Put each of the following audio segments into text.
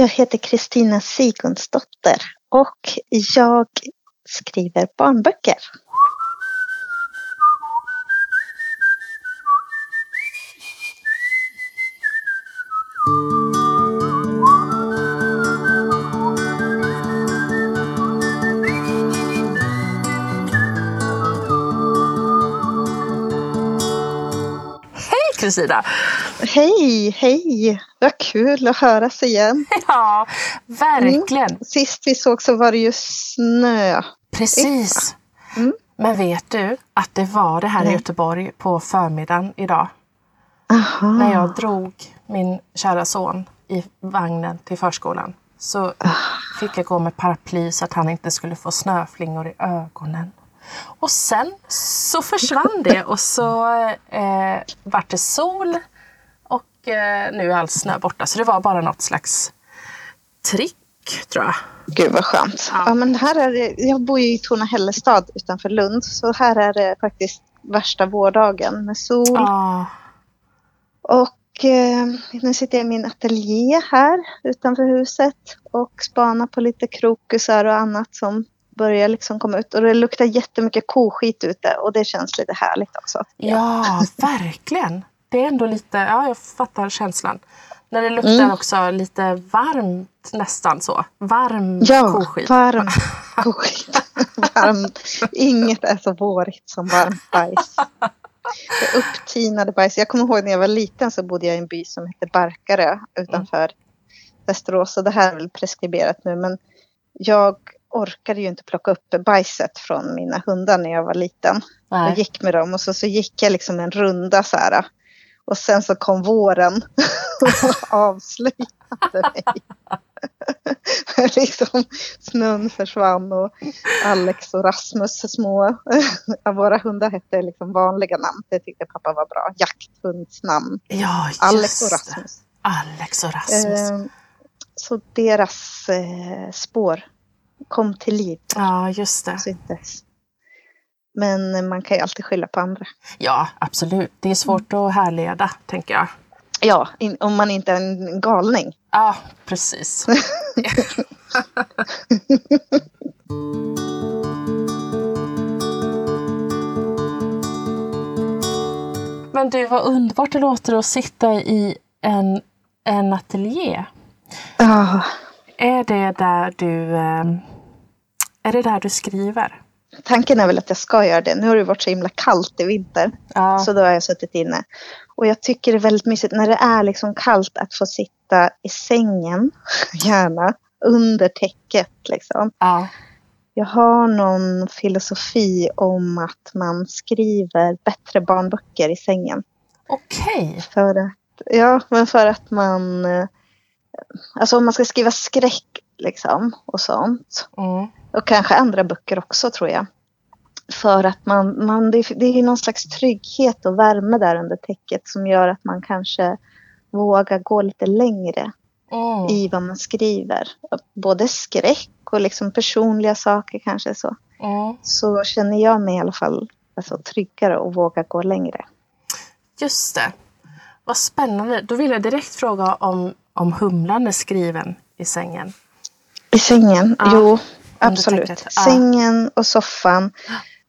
Jag heter Kristina Sigurdsdotter och jag skriver barnböcker. Kristina. Hej, hej! Vad kul att höras igen. Ja, verkligen. Mm. Sist vi såg så var det ju snö. Precis. Mm. Men vet du att det var det här Nej. i Göteborg på förmiddagen idag? Aha. När jag drog min kära son i vagnen till förskolan så ah. fick jag gå med paraply så att han inte skulle få snöflingor i ögonen. Och sen så försvann det och så eh, vart det sol nu är all snö borta. Så det var bara något slags trick tror jag. Gud vad skönt. Ja. ja men här är det, jag bor ju i Torna-Hällestad utanför Lund så här är det faktiskt värsta vårdagen med sol. Ja. Och eh, nu sitter jag i min ateljé här utanför huset och spanar på lite krokusar och annat som börjar liksom komma ut. Och det luktar jättemycket koskit ute och det känns lite härligt också. Ja, verkligen. Det är ändå lite, ja jag fattar känslan. När det luktar mm. också lite varmt nästan så. Varm ja, koskit. varm koskit. varm. Inget är så vårigt som varmt bajs. Det upptinade bajs. Jag kommer ihåg när jag var liten så bodde jag i en by som hette Barkarö utanför mm. Västerås. Och det här är väl preskriberat nu men jag orkade ju inte plocka upp bajset från mina hundar när jag var liten. Nej. Jag gick med dem och så, så gick jag liksom en runda så här. Och sen så kom våren och avslöjade mig. liksom, snön försvann och Alex och Rasmus små, våra hundar hette liksom vanliga namn. Det tyckte pappa var bra. Jakthundsnamn. Ja, just Alex och Rasmus. Alex och Rasmus. Eh, så deras eh, spår kom till liv. Ja, just det. Syntes. Men man kan ju alltid skylla på andra. Ja, absolut. Det är svårt att härleda, tänker jag. Ja, in, om man inte är en galning. Ja, precis. Men du, vad underbart det låter att sitta i en, en ateljé. Ja. Är det där du ehm, är det där du skriver? Tanken är väl att jag ska göra det. Nu har det varit så himla kallt i vinter. Ja. Så då har jag suttit inne. Och jag tycker det är väldigt mysigt när det är liksom kallt att få sitta i sängen, gärna, under täcket liksom. Ja. Jag har någon filosofi om att man skriver bättre barnböcker i sängen. Okej. Okay. ja, men för att man... Eh, alltså om man ska skriva skräck liksom och sånt. Mm. Och kanske andra böcker också tror jag. För att man, man det, är någon slags trygghet och värme där under täcket som gör att man kanske vågar gå lite längre mm. i vad man skriver. Både skräck och liksom personliga saker kanske så. Mm. Så känner jag mig i alla fall alltså, tryggare och vågar gå längre. Just det. Vad spännande. Då vill jag direkt fråga om, om Humlan är skriven i sängen. I sängen? Ja. Jo, absolut. Ja. Sängen och soffan.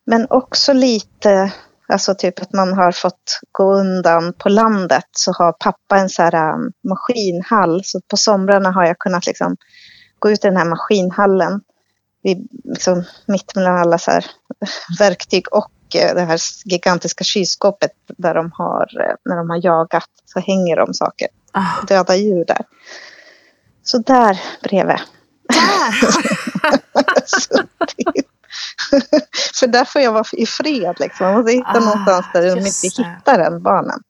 Men också lite, alltså typ att man har fått gå undan på landet så har pappa en så här um, maskinhall. Så på somrarna har jag kunnat liksom gå ut i den här maskinhallen. Vid, liksom, mitt mellan alla så här verktyg och eh, det här gigantiska kylskåpet där de har, eh, när de har jagat, så hänger de saker. Oh. Döda djur där. Så där bredvid För där får jag vara i fred. Liksom. Man måste hitta ah, någonstans där de inte hittar en, barnen.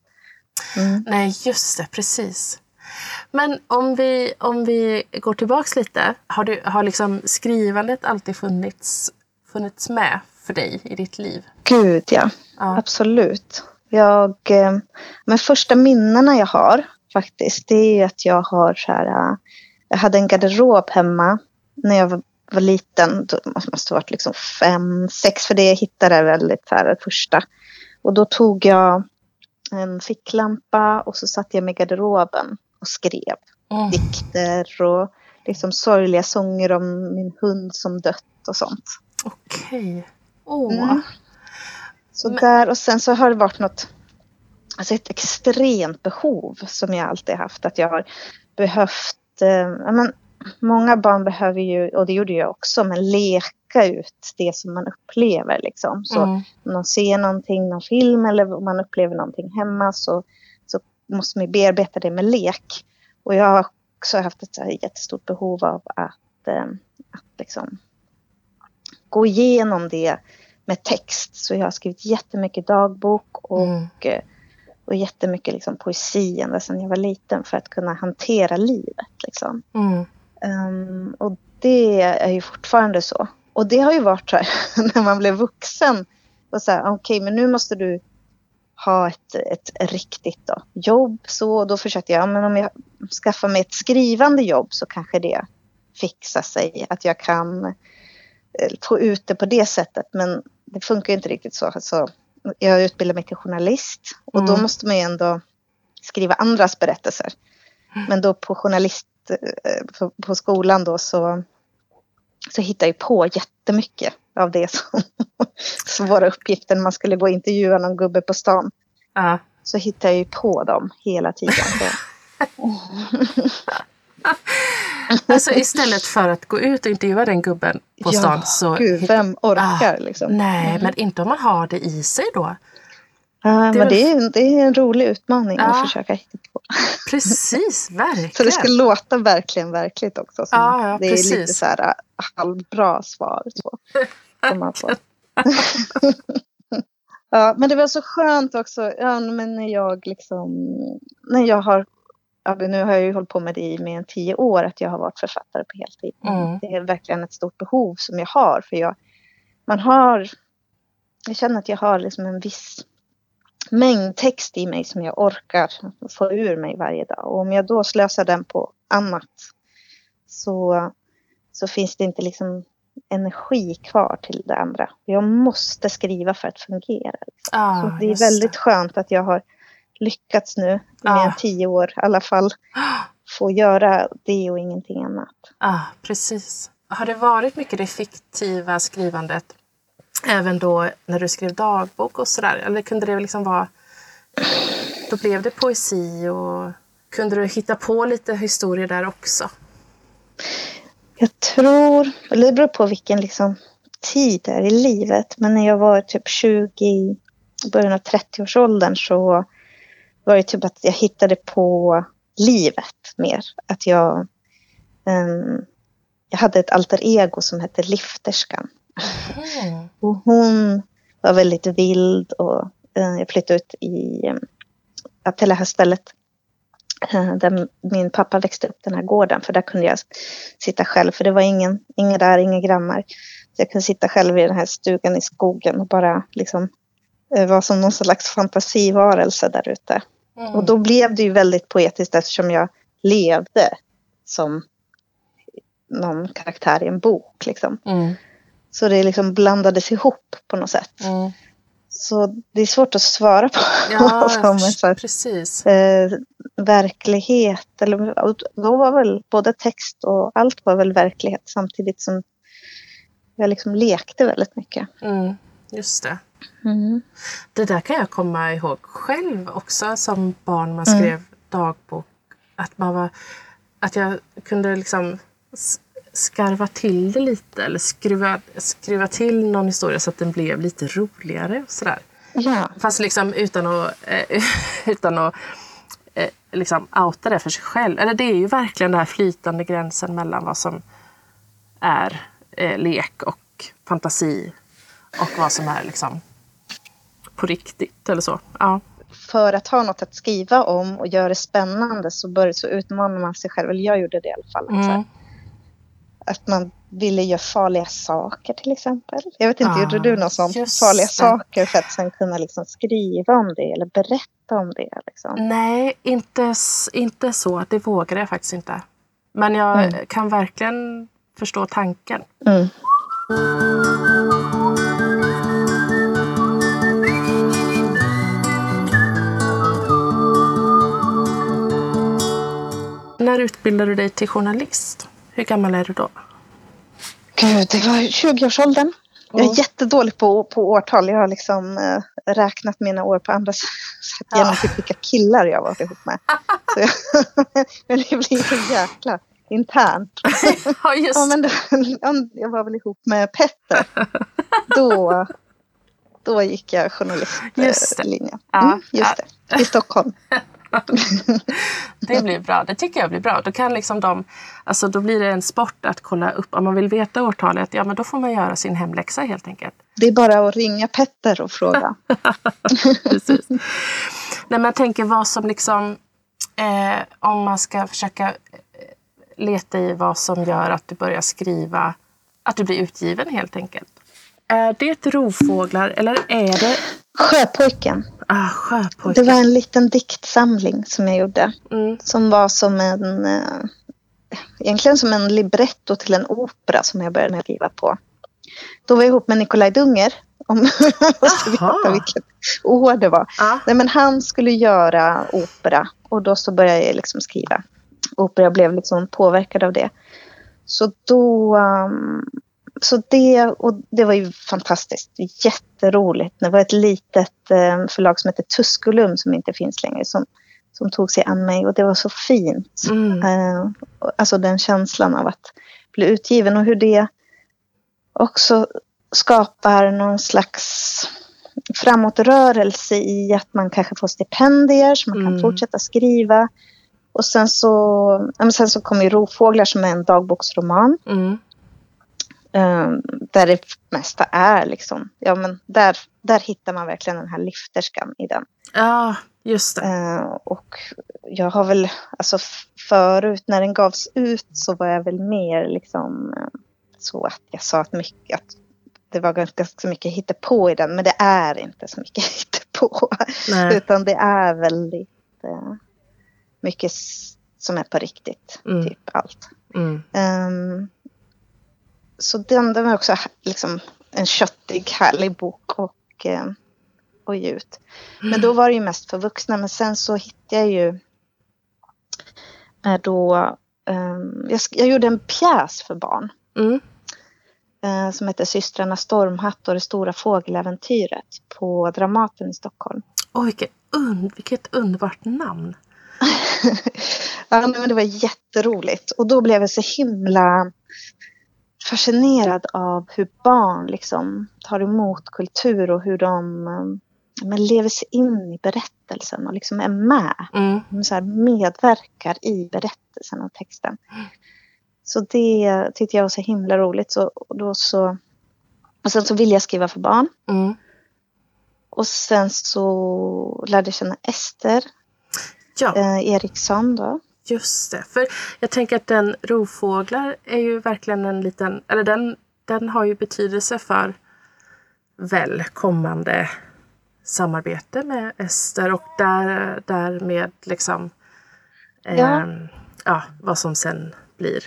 Mm. Nej, just det. Precis. Men om vi, om vi går tillbaks lite. Har, du, har liksom skrivandet alltid funnits, funnits med för dig i ditt liv? Gud, ja. ja. Absolut. Jag, eh, men första minnena jag har faktiskt, det är att jag har så här, eh, jag hade en garderob hemma när jag var, var liten. Då måste ha varit liksom fem, sex, för det jag hittade är väldigt så här, första. Och då tog jag en ficklampa och så satte jag mig i garderoben och skrev Mm. dikter och liksom sorgliga sånger om min hund som dött och sånt. Okej. Åh. Mm. Så Men- där och sen så har det varit något, alltså ett extremt behov som jag alltid haft. Att jag har behövt, eh, ja, men, många barn behöver ju, och det gjorde jag också, men leka ut det som man upplever liksom. Så Mm. om de ser någonting, någon film eller om man upplever någonting hemma så, så måste man bearbeta det med lek. Och jag har också haft ett här jättestort behov av att, eh, att liksom gå igenom det med text. Så jag har skrivit jättemycket dagbok och, Mm. Och jättemycket liksom poesi ända sedan jag var liten för att kunna hantera livet. Liksom. Mm. Ehm, och det är ju fortfarande så. Och det har ju varit så här när man blev vuxen. Och så här, okej, men nu måste du ha ett, ett riktigt då, jobb. Så då försökte jag, ja, men om jag skaffar mig ett skrivande jobb så kanske det fixar sig. Att jag kan eh, få ut det på det sättet. Men det funkar ju inte riktigt så. Alltså, jag utbildar mig till journalist och då Mm. måste man ju ändå skriva andras berättelser. Men då på journalist eh, på, på skolan då så, så hittar jag på jättemycket av det som svåra uppgifter när man skulle gå och intervjua någon gubbe på stan. Ja. Så hittar jag ju på dem hela tiden. Så. Alltså istället för att gå ut och intervjua den gubben på stan så... gud, vem orkar liksom? Nej, men inte om man har det i sig då. Ja, det men det är, det är en rolig utmaning Ja. att försöka hitta på. Precis, verkligen. Så det ska låta verkligen verkligt också. Så Ja, ja, det är lite precis. så här äh, halvbra svar. Så, som man får. ja, men det var så skönt också ja, men när jag liksom, när jag har, ja, nu har jag ju hållit på med det i mer än tio år, att jag har varit författare på heltid. Mm. Det är verkligen ett stort behov som jag har, för jag, man har, jag känner att jag har liksom en viss mängd text i mig som jag orkar få ur mig varje dag. Och om jag då slösar den på annat så, så finns det inte liksom energi kvar till det andra. Jag måste skriva för att fungera. Liksom. Ja, så det är väldigt skönt att jag har lyckats nu mer än tio år i alla fall få göra det och ingenting annat. Ja, precis. Har det varit mycket det fiktiva skrivandet även då när du skrev dagbok och sådär? Eller kunde det liksom vara... Då blev det poesi och kunde du hitta på lite historier där också? Jag tror, eller det beror på vilken liksom tid det är i livet, men när jag var typ 20, i början av 30-årsåldern så var det typ att jag hittade på livet mer. Att jag, ehm, jag hade ett alter ego som hette Lifterskan. Mm. Och hon var väldigt vild och eh, jag flyttade ut i, ja, till det här stället eh, där min pappa växte upp, den här gården. För där kunde jag sitta själv, för det var ingen, inga där, inga grannar. Så jag kunde sitta själv i den här stugan i skogen och bara liksom eh, vara som någon slags fantasivarelse där ute. Mm. Och då blev det ju väldigt poetiskt eftersom jag levde som någon karaktär i en bok. Liksom. Mm. Så det liksom blandades ihop på något sätt. Mm. Så det är svårt att svara på. Ja, som en precis. eh, verklighet. Eller, då var väl både text och allt var väl verklighet samtidigt som jag liksom lekte väldigt mycket. Mm. Just det. Mm. Det där kan jag komma ihåg själv också som barn man Mm. skrev dagbok. Att, man var, att jag kunde liksom skarva till det lite eller skruva, skruva till någon historia så att den blev lite roligare. Och sådär. Ja. Fast liksom utan att, eh, utan att eh, liksom outa det för sig själv. Eller det är ju verkligen den här flytande gränsen mellan vad som är eh, lek och fantasi och vad som är liksom på riktigt eller så. Ja. För att ha något att skriva om och göra det spännande så, bör, så utmanar man sig själv. Eller jag gjorde det i alla fall. Mm. Att man ville göra farliga saker till exempel. Jag vet inte, Ah, gjorde du något sånt? Farliga det. saker för att sen kunna liksom skriva om det eller berätta om det. Liksom. Nej, inte, inte så. Det vågade jag faktiskt inte. Men jag Mm. kan verkligen förstå tanken. Mm. När utbildade du dig till journalist? Hur gammal är du då? Gud, det var 20-årsåldern. Jag är jättedålig på, på årtal. Jag har liksom äh, räknat mina år på andra sätt genom typ vilka killar jag varit ihop med. Jag, men det blir så jäkla internt. Ja, just Ja, men då, jag var väl ihop med Petter. Då, då gick jag journalistlinjen. Ja, Mm, just det. I Stockholm. Det blir bra. Det tycker jag blir bra. Då, kan liksom de, alltså då blir det en sport att kolla upp. Om man vill veta årtalet, ja men då får man göra sin hemläxa helt enkelt. Det är bara att ringa Petter och fråga. Precis. Nej, men jag tänker vad som liksom, eh, om man ska försöka eh, leta i vad som gör att du börjar skriva, att du blir utgiven helt enkelt. Är det rovfåglar eller är det Sjöpojken. Ah, Det sjöpojkar? var en liten diktsamling som jag gjorde. Mm. Som var som en, eh, egentligen som en libretto till en opera som jag började skriva på. Då var jag ihop med Nikolaj Dunger. Om man måste veta vilket år det var. Ja. Nej, men han skulle göra opera och då så började jag liksom skriva opera. Jag blev liksom påverkad av det. Så då... um, så det, och det var ju fantastiskt. Jätteroligt. Det var ett litet eh, förlag som heter Tusculum som inte finns längre som, som tog sig an mig och det var så fint. Mm. Eh, alltså den känslan av att bli utgiven och hur det också skapar någon slags framåtrörelse i att man kanske får stipendier så man kan Mm. fortsätta skriva. Och sen så, sen så kommer ju Rovfåglar som är en dagboksroman. Mm. Eh, där det mesta är liksom, ja men där, där hittar man verkligen den här lyfterskan i den. Ja, just det. Eh, och jag har väl, alltså förut när den gavs ut så var jag väl mer liksom eh, så att jag sa att mycket, att det var ganska så mycket hittepå i den, men det är inte så mycket hittepå. Nej. Utan det är väldigt mycket som är på riktigt, Mm. typ allt. Mm. Ehm, så den, den var också liksom en köttig, härlig bok och, eh, och ge ut. Men då var det ju mest för vuxna. Men sen så hittade jag ju eh, då, ehm, jag, jag gjorde en pjäs för barn Mm. eh, som heter Systrarna Stormhatt och det stora fågeläventyret på Dramaten i Stockholm. Åh, vilket, und, vilket underbart namn. ja, men det var jätteroligt. Och då blev jag så himla fascinerad av hur barn liksom tar emot kultur och hur de eh, men lever sig in i berättelsen och liksom är med. Mm. Så här medverkar i berättelsen och texten. Så det tyckte jag var så himla roligt. Så, och, då så, och sen så ville jag skriva för barn. Mm. Och sen så lärde jag känna Ester Ja, eh, Eriksson då. Just det. För jag tänker att den rovfåglar är ju verkligen en liten, eller den, den har ju betydelse för väl kommande samarbete med Ester och där, därmed liksom Ja. ehm, ja, vad som sen blir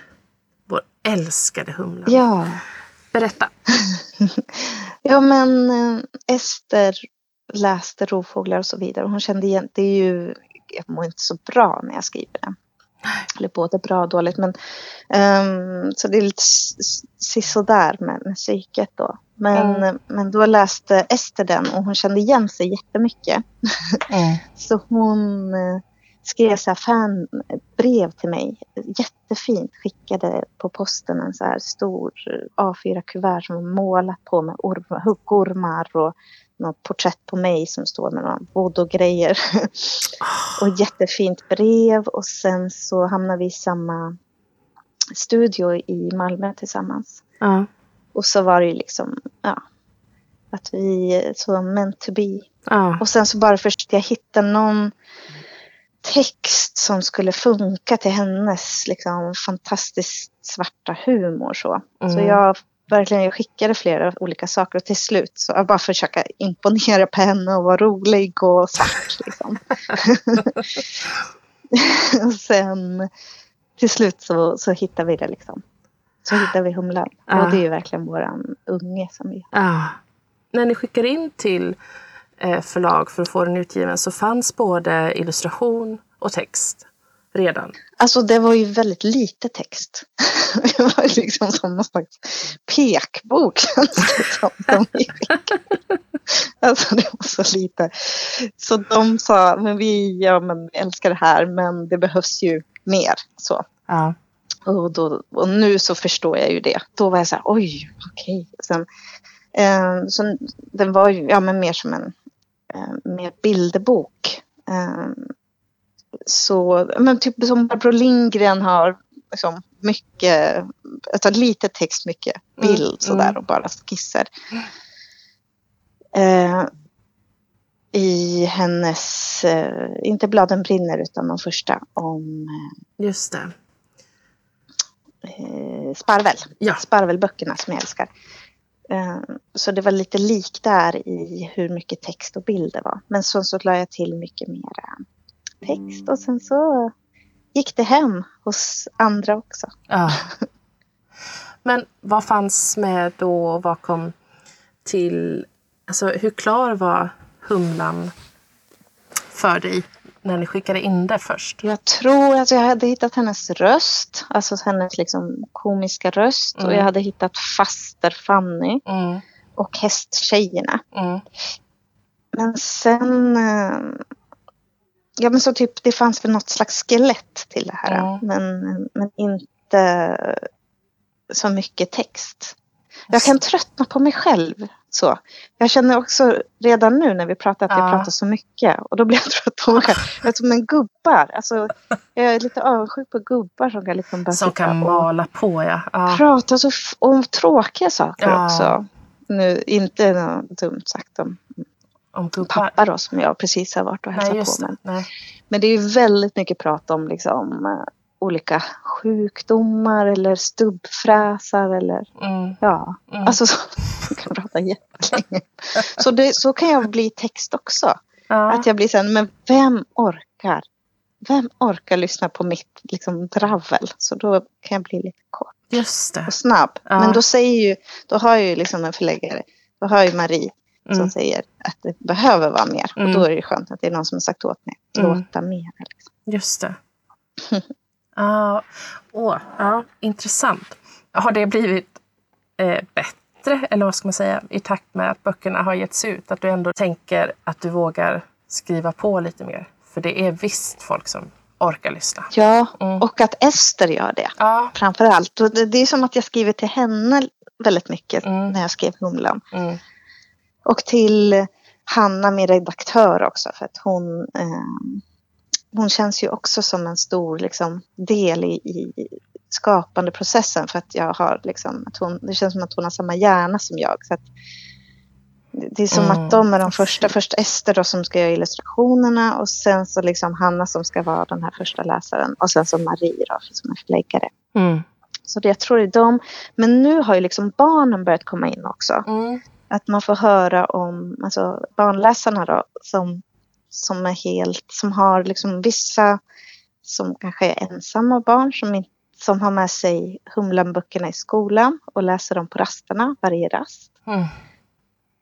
vår älskade humla. Ja. Berätta. Ja men eh, Ester läste Rovfåglar och så vidare. Hon kände igen, det är ju, jag mår inte så bra när jag skriver den. Eller både bra och dåligt. Men, ehm, så det är lite sisådär med, psyket då. Men, Mm. men då läste Ester den och hon kände igen sig jättemycket. Mm. Så hon eh, skrev så här fanbrev till mig. Jättefint. Skickade på posten en så här stor A4-kuvert som var målat på med orm, huggormar och något porträtt på mig som står med några voodoo-grejer. och jättefint brev och sen så hamnade vi i samma studio i Malmö tillsammans. Ja. Och så var det ju liksom, ja, att vi så meant to be. Ja. Och sen så bara försökte jag hitta någon text som skulle funka till hennes liksom, fantastiskt svarta humor. Så, så Mm. jag verkligen jag skickade flera olika saker och till slut så jag bara försöka imponera på henne och vara rolig och svart. Liksom. och sen till slut så, så hittade vi det liksom. Så hittade vi humlan. Ja. Och det är ju verkligen våran unge som vi Ja. När ni skickade in till eh, förlag för att få den utgiven så fanns både illustration och text. Redan? Alltså det var ju väldigt lite text. Det var liksom som någon slags pekbok som. De alltså det var så lite. Så de sa, men vi ja, men älskar det här men det behövs ju mer. Så. Ja. Och, då, och nu så förstår jag ju det. Då var jag så här, oj, okej. Sen, eh, den var ju ja, men mer som en eh, mer bilderbok. Eh, så, men typ som Barbro Lindgren har liksom mycket, alltså lite text, mycket bild Mm, sådär mm. och bara skisser. Eh, I hennes, eh, inte Bladen brinner utan de första om Just det. eh, Sparvel. Ja. Sparvelböckerna som jag älskar. Eh, så det var lite lik där i hur mycket text och bild det var. Men så, så la jag till mycket mera text och sen så gick det hem hos andra också. Ja. Men vad fanns med då och vad kom till... Alltså hur klar var Humlan för dig när ni skickade in det först? Jag tror att jag hade hittat hennes röst, alltså hennes liksom komiska röst. Mm. Och jag hade hittat faster Fanny Mm, och hästtjejerna. mm, Men sen... Ja men så typ det fanns väl något slags skelett till det här. Mm. Men, men inte så mycket text. Jag kan tröttna på mig själv. Så. Jag känner också redan nu när vi pratar att jag Ja. pratar så mycket. Och då blir jag trött på mig själv. Jag är som en gubbar. Alltså, jag är lite avundsjuk på gubbar som kan liksom bara Som kan mala på, ja. ja. prata så om tråkiga saker Ja. också. Nu, inte något dumt sagt om Om gubbar. pappa då som jag precis har varit och Nej, hälsat just på. Men, Nej. men det är ju väldigt mycket prat om liksom, eh, olika sjukdomar eller stubbfräsar eller Mm, ja, mm. alltså så, jag kan prata jättelänge. Så, det, så kan jag bli text också. ja. Att jag blir så här, men vem orkar? Vem orkar lyssna på mitt liksom, dravel? Så då kan jag bli lite kort och snabb. Ja. Men då säger ju, då har ju liksom en förläggare, då har ju Marie som Mm. säger att det behöver vara mer. Mm. Och då är det skönt att det är någon som har sagt åt mig att Mm. låta mer. Liksom. Just det. Ja, åh, ja, intressant. Har det blivit eh, bättre, eller vad ska man säga, i takt med att böckerna har getts ut? Att du ändå tänker att du vågar skriva på lite mer? För det är visst folk som orkar lyssna. Ja, Mm. och att Ester gör det Ja. framför allt. Det är som att jag skriver till henne väldigt mycket Mm. när jag skrev Humlan. Mm. Och till Hanna, min redaktör också, för att hon, eh, hon känns ju också som en stor liksom, del i, i skapandeprocessen. För att jag har liksom, att hon, det känns som att hon har samma hjärna som jag. Så att, det är som Mm. att de är de första, först Ester då som ska göra illustrationerna och sen så liksom Hanna som ska vara den här första läsaren och sen så Marie då som är förläggare. Mm. Så det, jag tror det är de. Men nu har ju liksom barnen börjat komma in också Mm. Att man får höra om alltså, barnläsarna då, som, som är helt, som har liksom vissa som kanske är ensamma barn som, in, som har med sig Humlan-böckerna i skolan och läser dem på rasterna varje rast. Mm.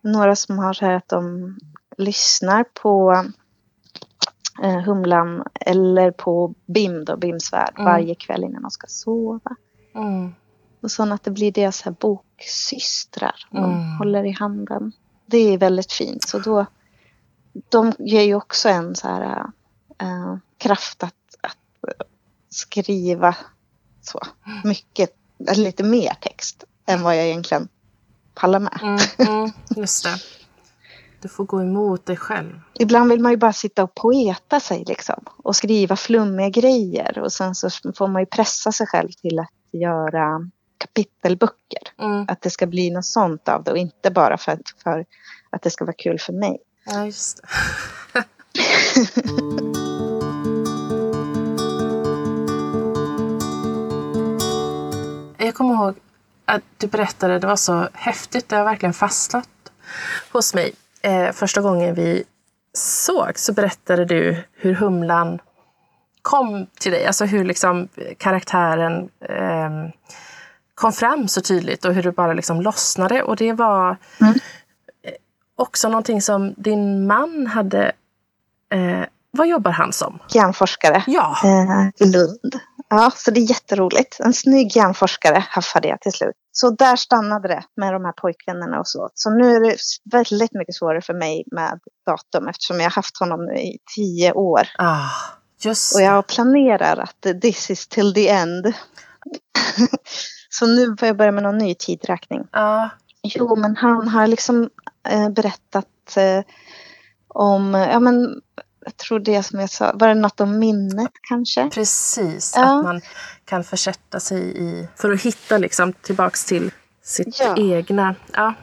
Några som har så här att de lyssnar på eh, Humlan eller på BIM då, BIMs värld, Mm. varje kväll innan de ska sova. Mm. Och så att det blir deras här boksystrar. De Mm. håller i handen. Det är väldigt fint. Så då, de ger ju också en så här, äh, kraft att, att skriva så mycket, eller lite mer text än vad jag egentligen pallar med. Mm. Mm. Just det. Du får gå emot dig själv. Ibland vill man ju bara sitta och poeta sig liksom. Och skriva flummiga grejer. Och sen så får man ju pressa sig själv till att göra kapitelböcker. Mm. Att det ska bli något sånt av det och inte bara för att, för att det ska vara kul för mig. Ja, just det. Jag kommer ihåg att du berättade, det var så häftigt, det har verkligen fastnat hos mig. Eh, första gången vi såg så berättade du hur humlan kom till dig, alltså hur liksom karaktären eh, kom fram så tydligt och hur du bara liksom lossnade. Och det var Mm. eh, också någonting som din man hade eh, vad jobbar han som? Hjärnforskare Ja. eh, i Lund. Ja, så det är jätteroligt. En snygg hjärnforskare haffade jag till slut. Så där stannade det med de här pojkvännerna och så. Så nu är det väldigt mycket svårare för mig med datum eftersom jag har haft honom nu i tio år. Ah, just Och jag planerar att this is till the end. så nu får jag börja med någon ny tidräkning. Ja, Jo, men han har liksom eh, berättat eh, om, ja men jag tror det som jag sa, var det något om minnet kanske? precis. Ja. Att man kan försätta sig i... För att hitta liksom tillbaks till sitt Ja. egna... Ja.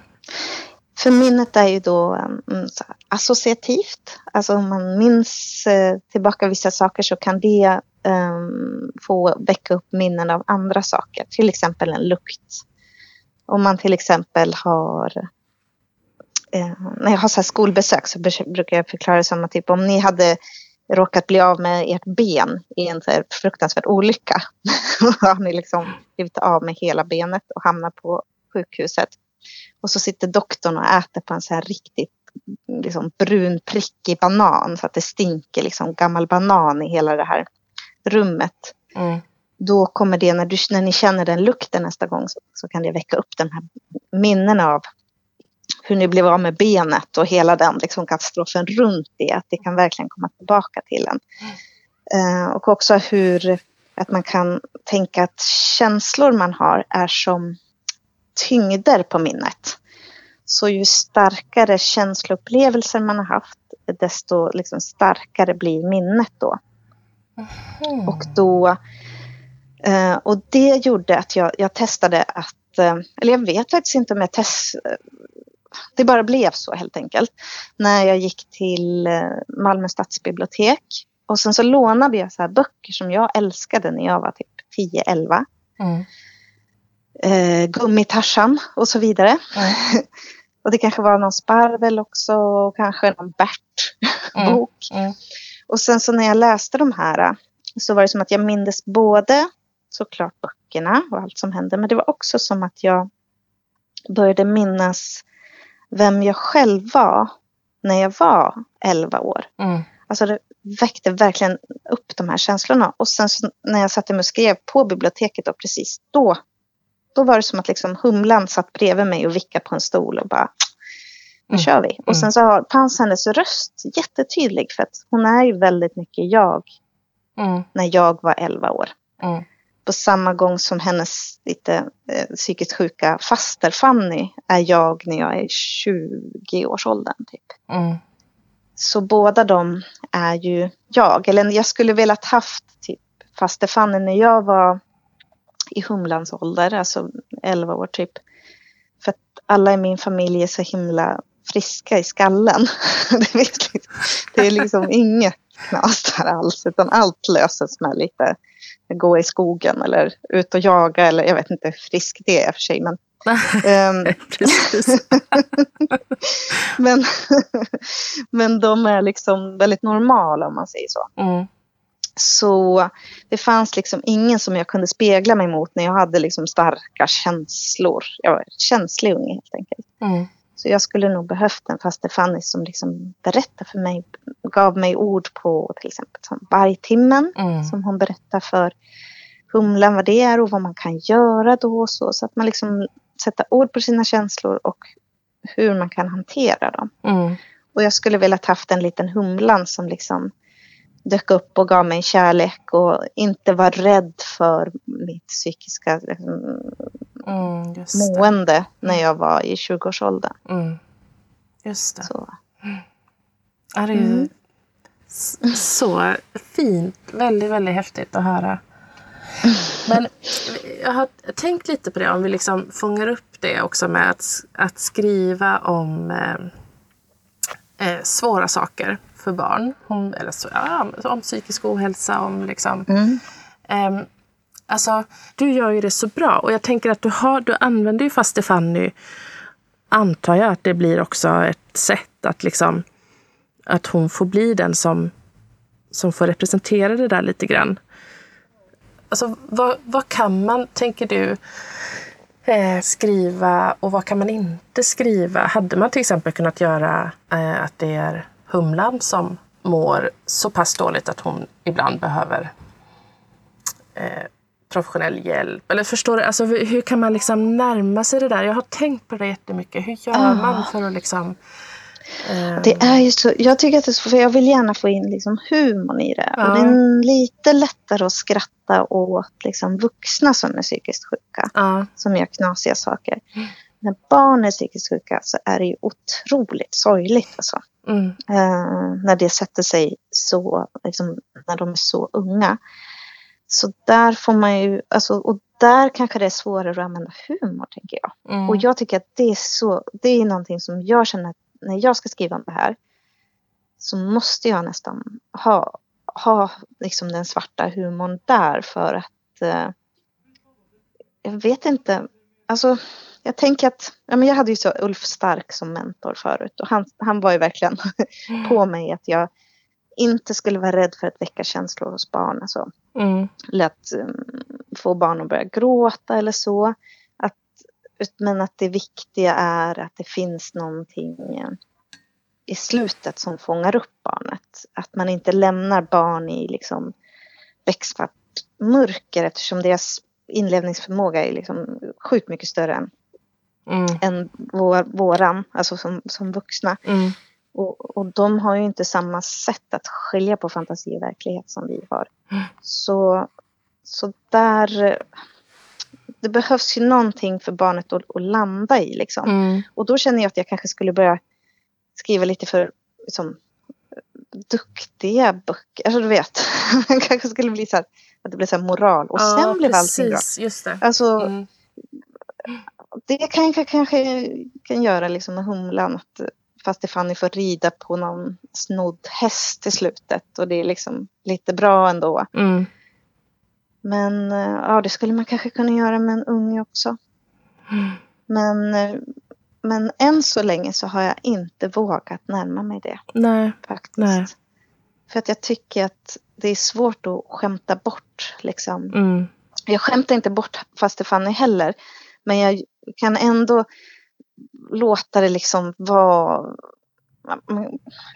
För minnet är ju då här, associativt. Alltså om man minns eh, tillbaka vissa saker så kan det um, få väcka upp minnen av andra saker. Till exempel en lukt. Om man till exempel har uh, när jag har så här skolbesök så brukar jag förklara det som att typ, om ni hade råkat bli av med ert ben i en så här fruktansvärd olycka. Då har ni liksom blivit av med hela benet och hamnar på sjukhuset. Och så sitter doktorn och äter på en så här riktigt liksom, brun prickig banan så att det stinker liksom gammal banan i hela det här rummet. Mm. Då kommer det, när, du, när ni känner den lukten nästa gång så, så kan det väcka upp de här minnena av hur ni blev av med benet och hela den liksom, katastrofen runt det. Att det kan verkligen komma tillbaka till en. Eh, och också hur att man kan tänka att känslor man har är som tyngder på minnet. Så ju starkare känsloupplevelser man har haft, desto liksom starkare blir minnet då. Mm. Och, då, eh, och det gjorde att jag, jag testade att, eh, eller jag vet faktiskt inte om jag testade, det bara blev så helt enkelt. När jag gick till eh, Malmö stadsbibliotek och sen så lånade jag så här böcker som jag älskade när jag var typ 10-11. Mm. Eh, Gummitarsan och så vidare. Mm. Och det kanske var någon Sparvel också och kanske någon Bert-bok. Mm. Och sen så när jag läste de här så var det som att jag mindes både såklart böckerna och allt som hände. Men det var också som att jag började minnas vem jag själv var när jag var 11 år. Mm. Alltså det väckte verkligen upp de här känslorna. Och sen så när jag satte mig och skrev på biblioteket och precis då, då var det som att liksom humlan satt bredvid mig och vickade på en stol och bara nu Mm. kör vi. Och sen så har, fanns hennes röst jättetydlig för att hon är ju väldigt mycket jag Mm. när jag var 11 år. Mm. På samma gång som hennes lite eh, psykiskt sjuka faster Fanny är jag när jag är 20-årsåldern. Typ. Mm. Så båda de är ju jag. Eller jag skulle velat haft typ faster Fanny när jag var i Humlans ålder, alltså 11 år typ. För att alla i min familj är så himla friska i skallen. det, finns liksom, det är liksom inget knas där alls, utan allt löses med lite gå i skogen eller ut och jaga eller jag vet inte hur frisk det är för sig. Men, Precis. men, men de är liksom väldigt normala om man säger så. Mm. Så det fanns liksom ingen som jag kunde spegla mig mot när jag hade liksom starka känslor. Jag var känslig unge helt enkelt. Mm. Så jag skulle nog behövt en faster Fanny som liksom berättade för mig, gav mig ord på till exempel som vargtimmen. Mm. Som hon berättar för humlan vad det är och vad man kan göra då. och Så, så att man liksom sätter ord på sina känslor och hur man kan hantera dem. Mm. Och jag skulle velat haft en liten humlan som liksom dök upp och gav mig kärlek och inte var rädd för mitt psykiska liksom, Mm. Det. mående när jag var i 20-årsåldern. Mm. Just det. Så. Ja, det är ju Mm. så fint. Väldigt, väldigt häftigt att höra. Men jag har tänkt lite på det, om vi liksom fångar upp det också med att, att skriva om eh, eh, svåra saker för barn. Om, eller så, ja, om psykisk ohälsa, om liksom... Mm. Ehm, alltså, du gör ju det så bra och jag tänker att du, har, du använder ju faste Fanny, antar jag att det blir också ett sätt att liksom att hon får bli den som, som får representera det där lite grann. Alltså, vad, vad kan man, tänker du, eh, skriva och vad kan man inte skriva? Hade man till exempel kunnat göra eh, att det är Humlan som mår så pass dåligt att hon ibland behöver eh, professionell hjälp. Eller förstår du, alltså, hur, kan man liksom närma sig det där? Jag har tänkt på det jättemycket. Hur gör ah. man för att liksom... Eh... Det är ju så, jag tycker att det är så, för jag vill gärna få in liksom humorn i det. Ah. Och det är lite lättare att skratta åt liksom vuxna som är psykiskt sjuka. Ah. Som gör knasiga saker. Mm. När barn är psykiskt sjuka så är det ju otroligt sorgligt. Alltså. Mm. Eh, när det sätter sig så, liksom, när de är så unga. Så där får man ju, alltså, och där kanske det är svårare att använda humor tänker jag. Mm. Och jag tycker att det är så, det är någonting som jag känner att när jag ska skriva om det här så måste jag nästan ha, ha liksom den svarta humorn där för att eh, jag vet inte, alltså jag tänker att, ja, men jag hade ju så Ulf Stark som mentor förut och han, han var ju verkligen på mig att jag inte skulle vara rädd för att väcka känslor hos barn. Alltså, mm. Lätt um, få barn att börja gråta eller så. Att, men att det viktiga är att det finns någonting uh, i slutet som fångar upp barnet. Att man inte lämnar barn i liksom becksvart mörker eftersom deras inlevningsförmåga är liksom sjukt mycket större än, mm. än vår, våran, alltså som, som vuxna. Mm. Och, och de har ju inte samma sätt att skilja på fantasi och verklighet som vi har. Så, så där... Det behövs ju någonting för barnet att, att landa i. Liksom. Mm. Och då känner jag att jag kanske skulle börja skriva lite för liksom, duktiga böcker. Alltså du vet, man kanske skulle bli så här, att det blir så här moral. Och ja, sen blev allting bra. Just det. Alltså, mm. Det kanske kanske kan göra liksom med humlan. Att fast Stefanie får rida på någon snodd häst i slutet och det är liksom lite bra ändå. Mm. Men eh, ja, det skulle man kanske kunna göra med en unge också. Mm. Men, eh, men än så länge så har jag inte vågat närma mig det. Nej. Faktiskt. Nej. För att jag tycker att det är svårt att skämta bort. Liksom. Mm. Jag skämtar inte bort fast Stefanie heller. Men jag kan ändå låta det liksom vara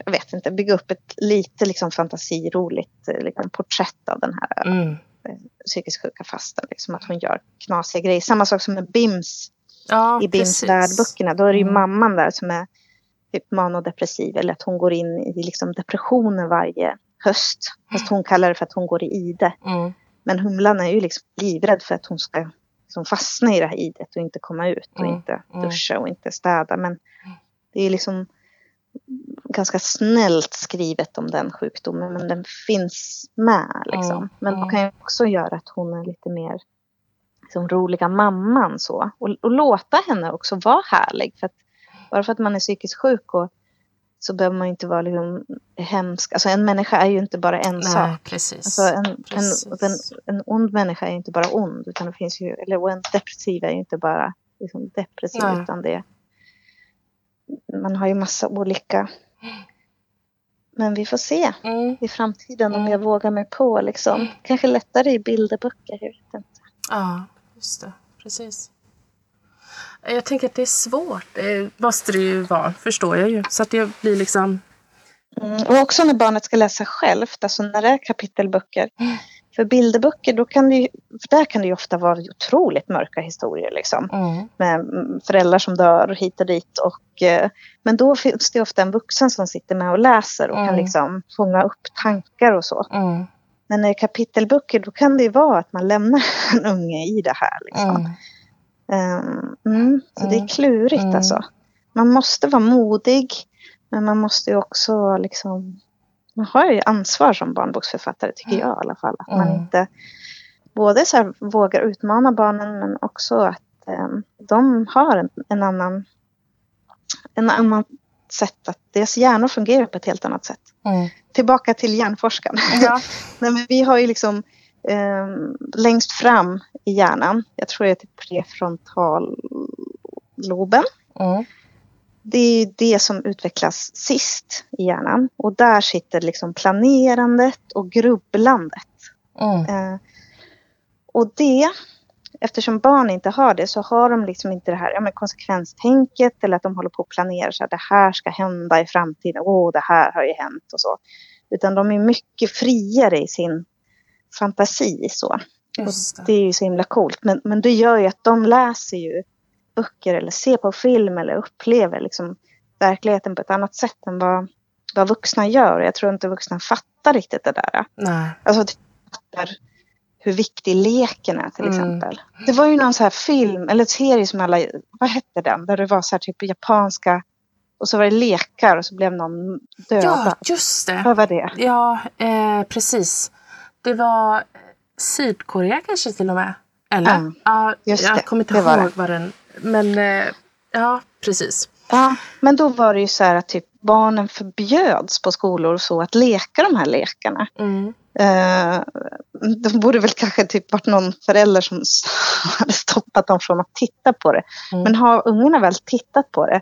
jag vet inte, bygga upp ett lite liksom fantasiroligt liksom, porträtt av den här mm. Eh, psykiskt sjuka fasten. Liksom, att hon gör knasiga grejer. Samma sak som med Bims ja, i Bims världböckerna. Då är det ju mm. mamman där som är typ manodepressiv eller att hon går in i liksom, depressioner varje höst. Fast hon kallar det för att hon går i ide. Mm. Men Humlan är ju liksom livrädd för att hon ska liksom fastna i det här idet och inte komma ut och mm. inte mm. duscha och inte städa. Men det är liksom ganska snällt skrivet om den sjukdomen men den finns med liksom. Mm. Men det kan ju också göra att hon är lite mer liksom, roliga mamman så. Och, och låta henne också vara härlig. För att, bara för att man är psykiskt sjuk och så behöver man inte vara liksom hemsk. Alltså en människa är ju inte bara en Nej, sak. Precis. Alltså en, precis. En, en, en, ond människa är ju inte bara ond. Utan det finns ju, eller en depressiv är ju inte bara liksom depressiv. Nej. Utan det, man har ju massa olika. Men vi får se mm. i framtiden om mm. jag vågar mig på. Liksom. Kanske lättare i bilderböcker, jag vet inte. Ja, just det. Precis. Jag tänker att det är svårt. Det måste det ju vara, förstår jag ju. Så att det blir liksom... Mm, och också när barnet ska läsa självt, alltså när det är kapitelböcker. Mm. För bilderböcker, då kan det ju, för där kan det ju ofta vara otroligt mörka historier. Liksom, mm. Med föräldrar som dör hit och dit. Och, eh, men då finns det ofta en vuxen som sitter med och läser och kan mm. liksom fånga upp tankar och så. Mm. Men är kapitelböcker då kan det ju vara att man lämnar en unge i det här. Liksom. Um, mm, så det är mm. klurigt mm. alltså. Man måste vara modig. Men man måste ju också liksom... Man har ju ansvar som barnboksförfattare tycker jag i alla fall. Att man inte både så här, vågar utmana barnen men också att um, de har en, en annan en annan sätt att deras hjärnor fungerar på ett helt annat sätt. Mm. Tillbaka till hjärnforskarna. Ja. Nej, men vi har ju liksom eh, längst fram i hjärnan, jag tror det är till prefrontalloben. Mm. Det är det som utvecklas sist i hjärnan och där sitter liksom planerandet och grubblandet. Mm. Eh, och det, eftersom barn inte har det så har de liksom inte det här ja, men konsekvenstänket eller att de håller på att planera så att det här ska hända i framtiden. Åh, det här har ju hänt och så. Utan de är mycket friare i sin fantasi. Så. Just Det är ju så himla coolt. Men, men det gör ju att de läser ju böcker eller ser på film eller upplever liksom verkligheten på ett annat sätt än vad, vad vuxna gör. Jag tror inte vuxna fattar riktigt det där. Nej. Alltså fattar hur viktig leken är till Mm. exempel. Det var ju någon så här film eller serie som alla, vad hette den? Där det var så här typ japanska och så var det lekar och så blev någon Ja, dödad. just det. Vad var det? Ja, eh, precis. Det var eh, Sydkorea kanske till och med. Eller? Ja, Ja, jag det. kommer inte Det ihåg det. vad den... Men eh, ja, precis. Ja, men då var det ju så här att typ barnen förbjöds på skolor och så att leka de här lekarna. Mm. Eh, det borde väl kanske typ varit någon förälder som hade stoppat dem från att titta på det. Mm. Men har ungarna väl tittat på det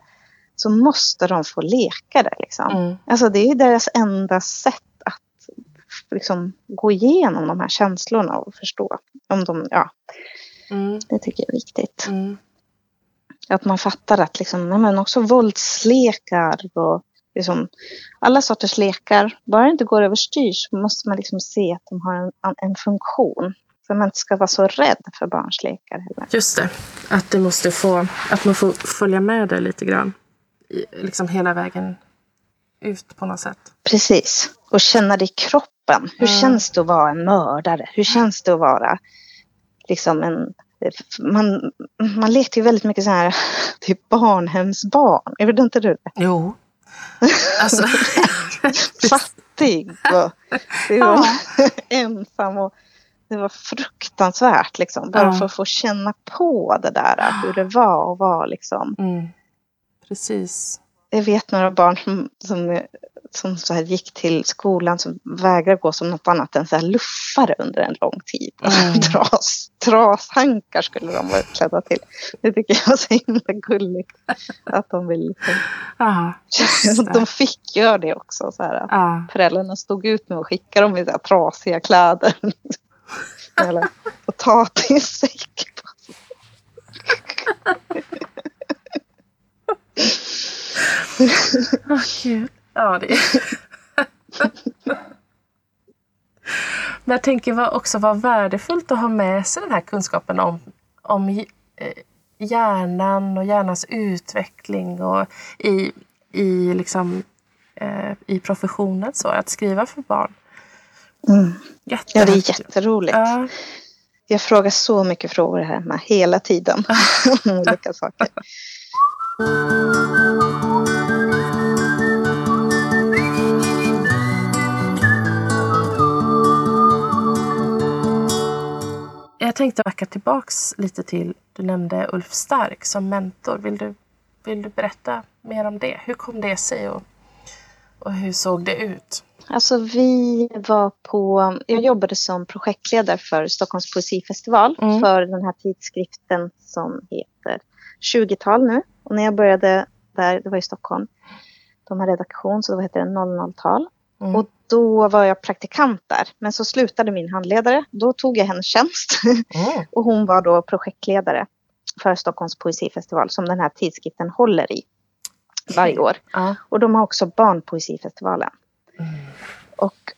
så måste de få leka det. Liksom. Mm. Alltså det är deras enda sätt liksom, gå igenom de här känslorna och förstå. Om de, ja, Mm. det tycker jag är viktigt. Mm. Att man fattar att liksom, men också våldslekar och liksom, alla sorters lekar, bara det inte går överstyr så måste man liksom se att de har en, en funktion. För man inte ska vara så rädd för barns lekar heller. Just det. Att, det måste få, att man får följa med det lite grann. Liksom hela vägen ut på något sätt. Precis. Och känna det i kroppen. Hur Mm. känns det att vara en mördare? Hur känns det att vara liksom en... Man, man lekte ju väldigt mycket så här, typ barnhemsbarn. Är det inte du? Jo. Alltså, Fattig och det var ensam och det var fruktansvärt liksom. Bara Ja. för att få känna på det där, hur det var att vara liksom. mm. Precis. Jag vet några barn som, som, som så här gick till skolan som vägrade gå som något annat än så här luffare under en lång tid. Mm. Tras, trashankar skulle de vara klädda till. Det tycker jag var så himla gulligt. Att de vill liksom, det. de fick göra det också. Så här. Ja. Föräldrarna stod ut med att skicka dem i så här trasiga kläder. Eller potatissäck. Åh, gud. Ja, det Men jag tänker vad- också vara värdefullt att ha med sig den här kunskapen om, om eh, hjärnan och hjärnans utveckling och i, i, liksom, eh, i professionen. Så, att skriva för barn. Mm. Ja, det är jätteroligt. Ja, Jag frågar så mycket frågor här hemma hela tiden. om olika saker. Jag tänkte backa tillbaks lite till, du nämnde Ulf Stark som mentor. Vill du, vill du berätta mer om det? Hur kom det sig och, och hur såg det ut? Alltså vi var på, jag jobbade som projektledare för Stockholms poesifestival Mm. för den här tidskriften som heter 20-tal nu. Och när jag började där, det var i Stockholm, de har redaktion så då heter det 00-tal. Mm. Och då var jag praktikant där. Men så slutade min handledare. Då tog jag hennes tjänst. Mm. och hon var då projektledare för Stockholms poesifestival som den här tidskriften håller i varje år. Ja. Och de har också barnpoesifestivalen. Mm. Och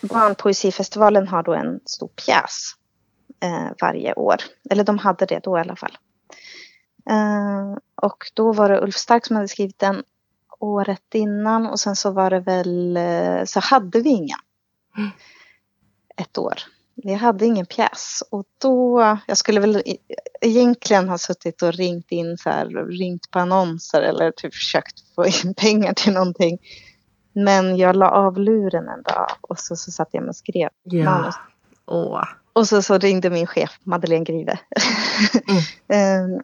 barnpoesifestivalen har då en stor pjäs eh, varje år. Eller de hade det då i alla fall. Eh, och då var det Ulf Stark som hade skrivit den året innan och sen så var det väl, eh, så hade vi ingen. Mm. Ett år. Vi hade ingen pjäs och då, jag skulle väl e- egentligen ha suttit och ringt in så här, ringt på annonser eller typ försökt få in pengar till någonting. Men jag la av luren en dag och så, så satt jag med och skrev Ja. manus. Åh. Och så, så ringde min chef Madeleine Grive. Ehm,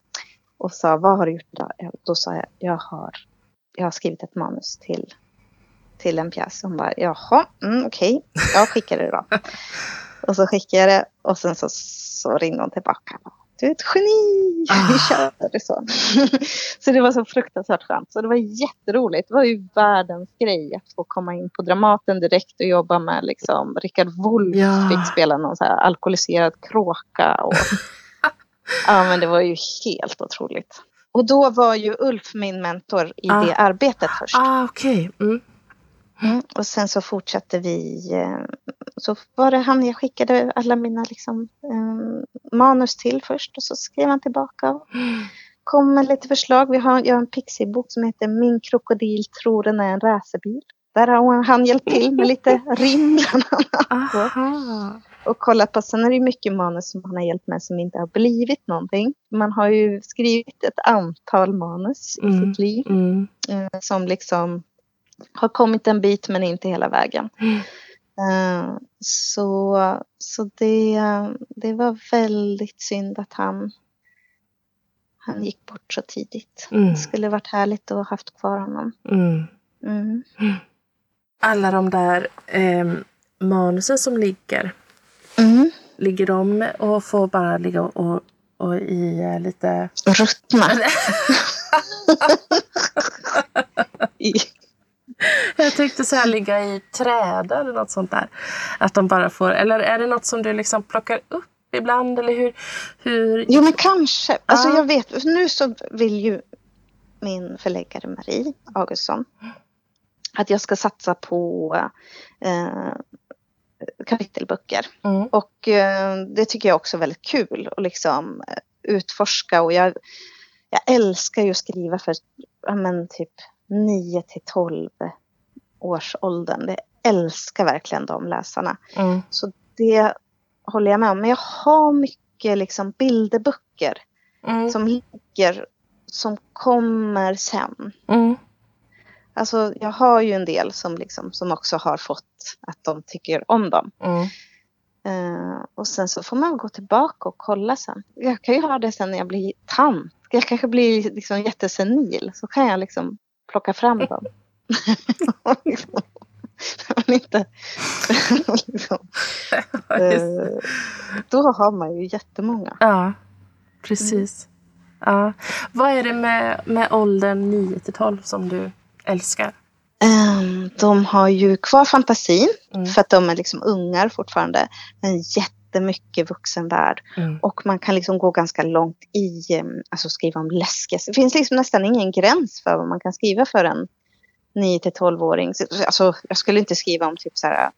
och sa, vad har du gjort idag? Då sa jag, jag har, jag har skrivit ett manus till, till en pjäs. Hon bara, jaha, mm, okej, jag skickar det då. och så skickade jag det och sen så, så ringde hon tillbaka. Du är ett geni! Vi Ah. kör så. så det var så fruktansvärt skönt. Så det var jätteroligt. Det var ju världens grej att få komma in på Dramaten direkt och jobba med liksom Rickard Wolff Ja. fick spela någon så alkoholiserad kråka. Och, ja men det var ju helt otroligt. Och då var ju Ulf min mentor i Ah. det arbetet först. Ah, okej. Mm. Mm. Och sen så fortsatte vi. Eh, så var det han jag skickade alla mina liksom, eh, manus till först och så skrev han tillbaka. Och kom med lite förslag. Vi har, jag har en Pixie-bok som heter Min krokodil tror den är en racerbil. Där har han hjälpt till med lite rim bland annat. Och kollat på, sen är det mycket manus som han har hjälpt med som inte har blivit någonting. Man har ju skrivit ett antal manus i mm. sitt liv. Mm. Eh, som liksom har kommit en bit men inte hela vägen. Mm. Så så det, det var väldigt synd att han, han gick bort så tidigt. Mm. Det skulle varit härligt att ha haft kvar honom. Mm. mm. Alla de där eh, manusen som ligger. Mm. Ligger de och får bara ligga och, och, i eh, lite... Ruttna. Jag tänkte så här ligga i träda eller något sånt där. Att de bara får, eller är det något som du liksom plockar upp ibland eller hur? hur... Jo men kanske. Alltså jag vet, nu så vill ju min förläggare Marie Augustsson att jag ska satsa på eh, kapitelböcker. Mm. Och eh, det tycker jag också är väldigt kul att liksom eh, utforska och jag, jag älskar ju att skriva för ja, men typ 9 till 12 års åldern. Jag älskar verkligen de läsarna. Mm. Så det håller jag med om. Men jag har mycket liksom bilderböcker mm. som ligger, som kommer sen. Alltså jag har ju en del som, liksom, som också har fått att de tycker om dem. Mm. Uh, och sen så får man gå tillbaka och kolla sen. Jag kan ju ha det sen när jag blir tant. Jag kanske blir liksom jättesenil. Så kan jag liksom plocka fram dem. liksom, inte, liksom, uh, då har man ju jättemånga. Ja, precis. Mm. Ja. Vad är det med, med åldern 9 till 12 som du älskar? Um, de har ju kvar fantasin mm. för att de är liksom ungar fortfarande. Men jättemycket vuxenvärld. Mm. Och man kan liksom gå ganska långt i, ehm, alltså skriva om läskiga. Det finns liksom nästan ingen gräns för vad man kan skriva för en 9 till 12-åring. Alltså, jag skulle inte skriva om typ så här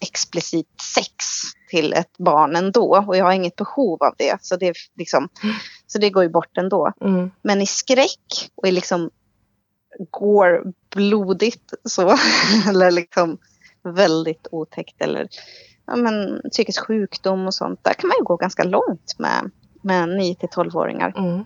explicit sex till ett barn ändå och jag har inget behov av det. Så det, liksom, mm. så det går ju bort ändå. Mm. Men i skräck och i liksom går blodigt så. eller liksom väldigt otäckt eller ja, men, psykisk sjukdom och sånt. Där kan man ju gå ganska långt med, med 9 till 12-åringar. Mm.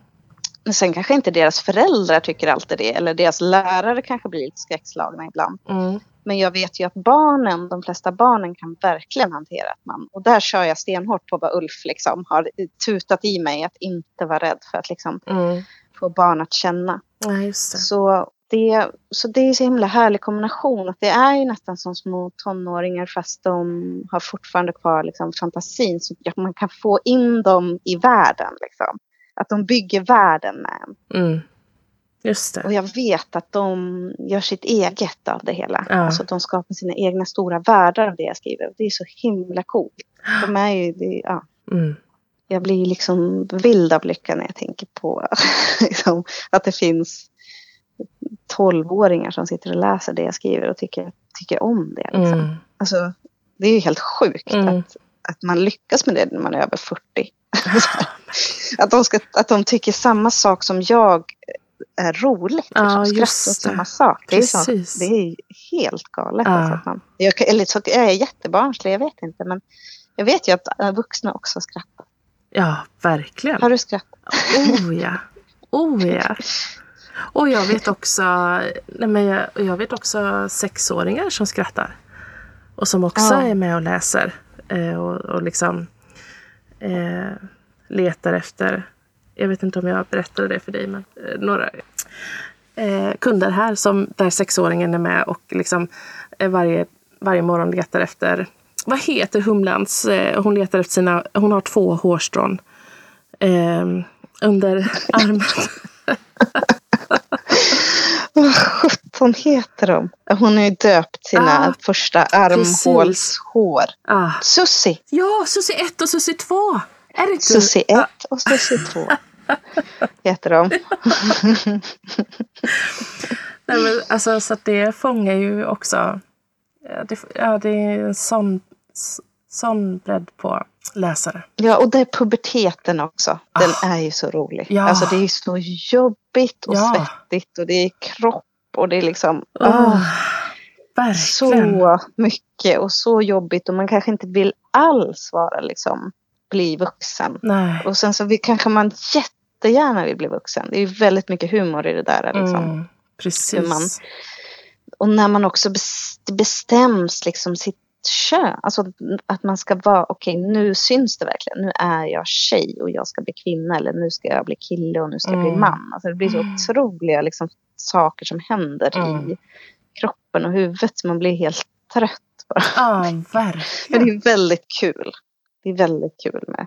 Sen kanske inte deras föräldrar tycker alltid det. Eller deras lärare kanske blir lite skräckslagna ibland. Mm. Men jag vet ju att barnen, de flesta barnen kan verkligen hantera att man... Och där kör jag stenhårt på vad Ulf liksom har tutat i mig. Att inte vara rädd för att liksom mm. få barn att känna. Ja, så det, så det är så himla härlig kombination. Att det är ju nästan som små tonåringar fast de har fortfarande kvar liksom fantasin. Så att man kan få in dem i världen. Liksom. Att de bygger världen med en. Mm. Just det. Och jag vet att de gör sitt eget av det hela. Ja. Alltså de skapar sina egna stora världar av det jag skriver. Det är så himla coolt. De är ju, det, ja. Mm. Jag blir liksom vild av lycka när jag tänker på liksom, att det finns tolvåringar som sitter och läser det jag skriver och tycker, tycker om det. Liksom. Mm. Alltså, det är ju helt sjukt mm. att, att man lyckas med det när man är över 40. att, de ska, att de tycker samma sak som jag är roligt. Ja, skrattar åt samma sak. Det är, så, det är helt galet. Ja. Alltså att man, jag, eller så, jag är jättebarnslig, jag vet inte. Men jag vet ju att vuxna också skrattar. Ja, verkligen. Har du skrattat? Oh ja. Oh ja. Och jag vet också, nej men jag, jag vet också sexåringar som skrattar. Och som också ja. är med och läser. Eh, och, och liksom eh, letar efter, jag vet inte om jag berättade det för dig, men eh, några eh, kunder här som, där sexåringen är med och liksom eh, varje, varje morgon letar efter, vad heter Humlans, eh, hon letar efter sina, hon har två hårstrån under armen. Vad sjutton heter de? Hon har ju döpt sina ah, första armhålshår. Ah. Susi. Ja, Susi 1 och Susi 2. Är det Susi 1 och Susi 2 heter de. Nej, men, alltså, så det fångar ju också... Ja, det, ja, det är en sån, sån bredd på läsare. Ja, och det är puberteten också. Den Ah. är ju så rolig. Ja. Alltså det är så jobbigt och Ja. svettigt och det är kropp och det är liksom Oh, åh, verkligen. så mycket och så jobbigt och man kanske inte vill alls vara liksom bli vuxen. Nej. Och sen så vill, kanske man jättegärna vill bli vuxen. Det är väldigt mycket humor i det där. Liksom. Mm, precis. Man- Och när man också bestäms liksom sitt kön. Alltså att man ska vara, okej nu syns det verkligen. Nu är jag tjej och jag ska bli kvinna. Eller nu ska jag bli kille och nu ska jag bli Mm. man. Alltså det blir så Mm. otroliga liksom, saker som händer Mm. i kroppen och huvudet. Man blir helt trött bara. Ja, Men verkligen. det är väldigt kul. Det är väldigt kul med,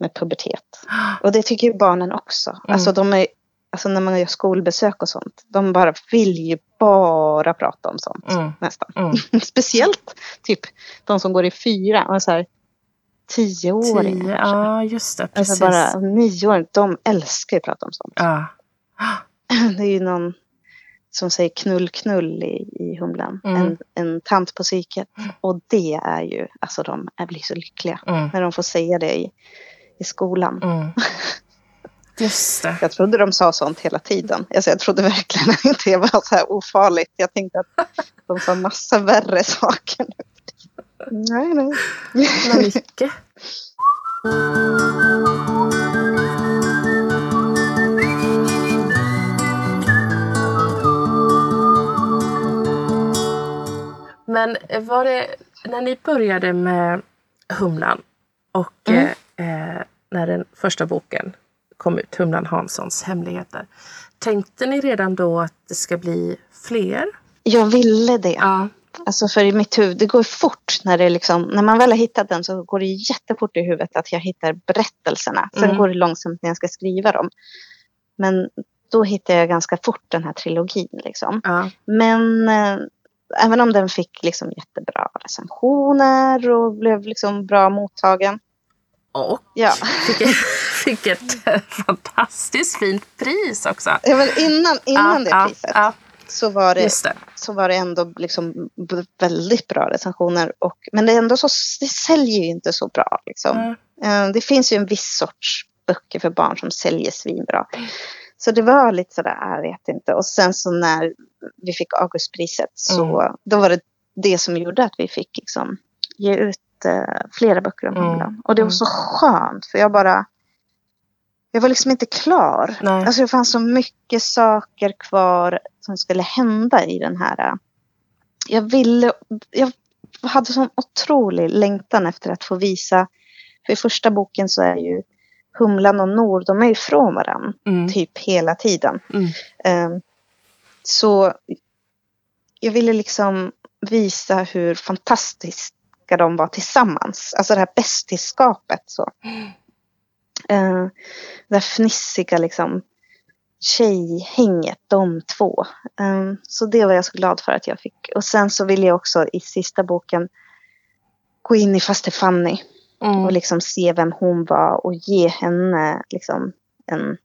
med pubertet. Och det tycker ju barnen också. Mm. Alltså, de är, alltså när man gör skolbesök och sånt. De bara vill ju bara prata om sånt. Mm. Nästan. Mm. Speciellt typ de som går i fyra. Och så här, tioåringar Tio, ja, just det. Precis. Alltså bara nioåringar. De älskar ju att prata om sånt. ja. Det är ju någon som säger knull knull i, i Humlan. Mm. En, en tant på psyket. Och det är ju, alltså de blir så lyckliga. Mm. När de får säga det i, i skolan. Just det. Jag trodde de sa sånt hela tiden. Alltså jag trodde verkligen att det var så här ofarligt. Jag tänkte att de sa massa värre saker. Nej, nej. Men mycket. Men var det när ni började med Humlan och Mm. eh, eh, när den första boken kom ut, Humlan Hanssons hemligheter. Tänkte ni redan då att det ska bli fler? Jag ville det. Ja. Alltså för i mitt huvud, det går fort när det liksom, när man väl har hittat den så går det jättefort i huvudet att jag hittar berättelserna. Sen Mm. går det långsamt när jag ska skriva dem. Men då hittar jag ganska fort den här trilogin liksom. ja. Men eh, även om den fick liksom jättebra recensioner och blev liksom bra mottagen. Och Ja, fick, fick ett fantastiskt fint pris också. Ja, men innan, innan ja, det priset Ja, så, var det, det. så var det ändå liksom väldigt bra recensioner. Och, men det är ändå så, det säljer ju inte så bra. Liksom. Mm. Det finns ju en viss sorts böcker för barn som säljer svinbra. Så det var lite sådär, jag vet inte. Och sen så när vi fick Augustpriset så Mm. då var det det som gjorde att vi fick liksom ge ut eh, flera böcker om Mm. Humlan. Och det var så skönt för jag bara jag var liksom inte klar. Nej. Alltså det fanns så mycket saker kvar som skulle hända i den här. eh, Jag ville, jag hade sån otrolig längtan efter att få visa. För i första boken så är ju Humlan och Nor, de är ju ifrån varandra Mm. typ hela tiden. Mm. Eh, Så jag ville liksom visa hur fantastiska de var tillsammans. Alltså det här bästisskapet. Så. Eh, det fnissiga liksom tjejhänget, de två. Eh, så det var jag så glad för att jag fick. Och sen så ville jag också i sista boken gå in i faste Fanny Mm. och liksom se vem hon var och ge henne liksom en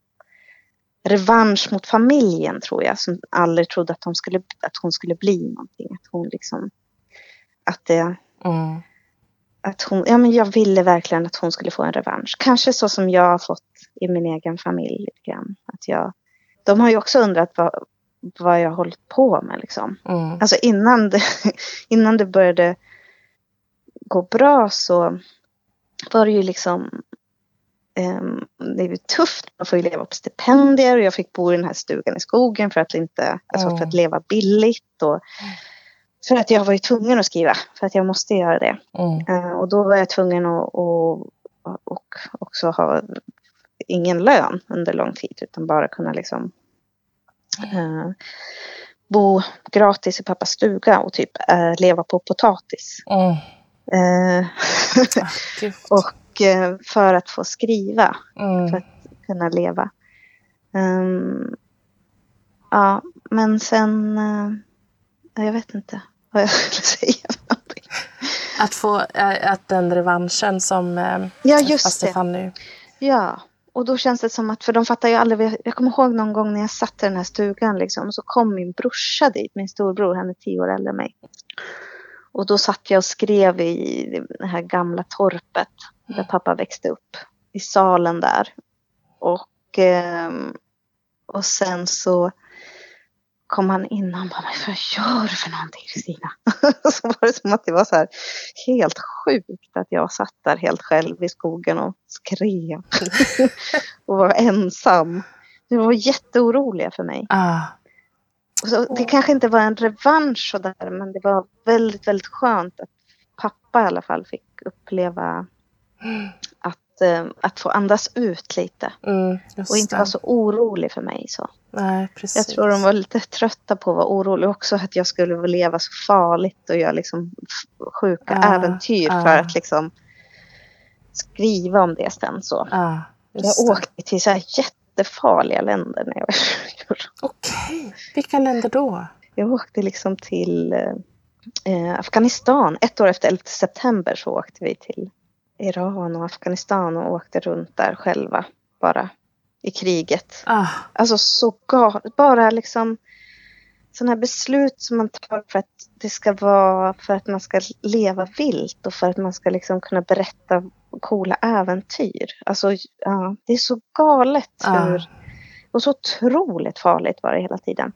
revansch mot familjen tror jag som aldrig trodde att, de skulle, att hon skulle bli någonting. Att hon liksom att det Mm. Att hon, ja men jag ville verkligen att hon skulle få en revansch. Kanske så som jag har fått i min egen familj. Att jag, de har ju också undrat vad, vad jag har hållit på med liksom. Mm. Alltså innan det, innan det började gå bra så var det ju liksom ehm, det är ju tufft, man får ju leva på stipendier och jag fick bo i den här stugan i skogen för att inte, alltså Mm. för att leva billigt och för att jag var ju tvungen att skriva, för att jag måste göra det. Mm. Eh, och då var jag tvungen att och, och också ha ingen lön under lång tid utan bara kunna liksom eh, bo gratis i pappas stuga och typ eh, leva på potatis. Mm. Eh, Ah, och eh, för att få skriva, Mm. för kunna leva. Ehm, ja, men sen, ja, jag vet inte vad jag skulle säga. Att få äh, att den revanschen som äh, Ja, just det. Fanny. Ja, och då känns det som att, för de fattar ju aldrig, jag kommer ihåg någon gång när jag satt i den här stugan liksom, och så kom min brorsa dit, min storbror, han är tio år äldre än mig. Och då satt jag och skrev i det här gamla torpet där pappa växte upp, i salen där. Och, eh, och sen så kom han in och han bara, vad gör du för någonting Kristina? så var det som att det var så här helt sjukt att jag satt där helt själv i skogen och skrev. och var ensam. De var jätteoroliga för mig. Ah. Så det kanske inte var en revansch så där, men det var väldigt, väldigt skönt att pappa i alla fall fick uppleva att, eh, att få andas ut lite. Mm, och inte vara så orolig för mig. Så. Nej, precis. Jag tror de var lite trötta på att vara oroliga också att jag skulle leva så farligt och göra liksom sjuka Ah, äventyr ah. för att liksom skriva om det sen. Så. Ah, Jag åkte till så här jättefarliga länder när jag var 20 år. Okej, vilka länder då? Jag åkte liksom till eh, Afghanistan. Ett år efter 11 september så åkte vi till Iran och Afghanistan och åkte runt där själva bara i kriget. Ah, Alltså så galet. Bara liksom sådana här beslut som man tar för att det ska vara för att man ska leva vilt och för att man ska liksom kunna berätta coola äventyr. Alltså ja, det är så galet Ah. hur och så otroligt farligt var det hela tiden.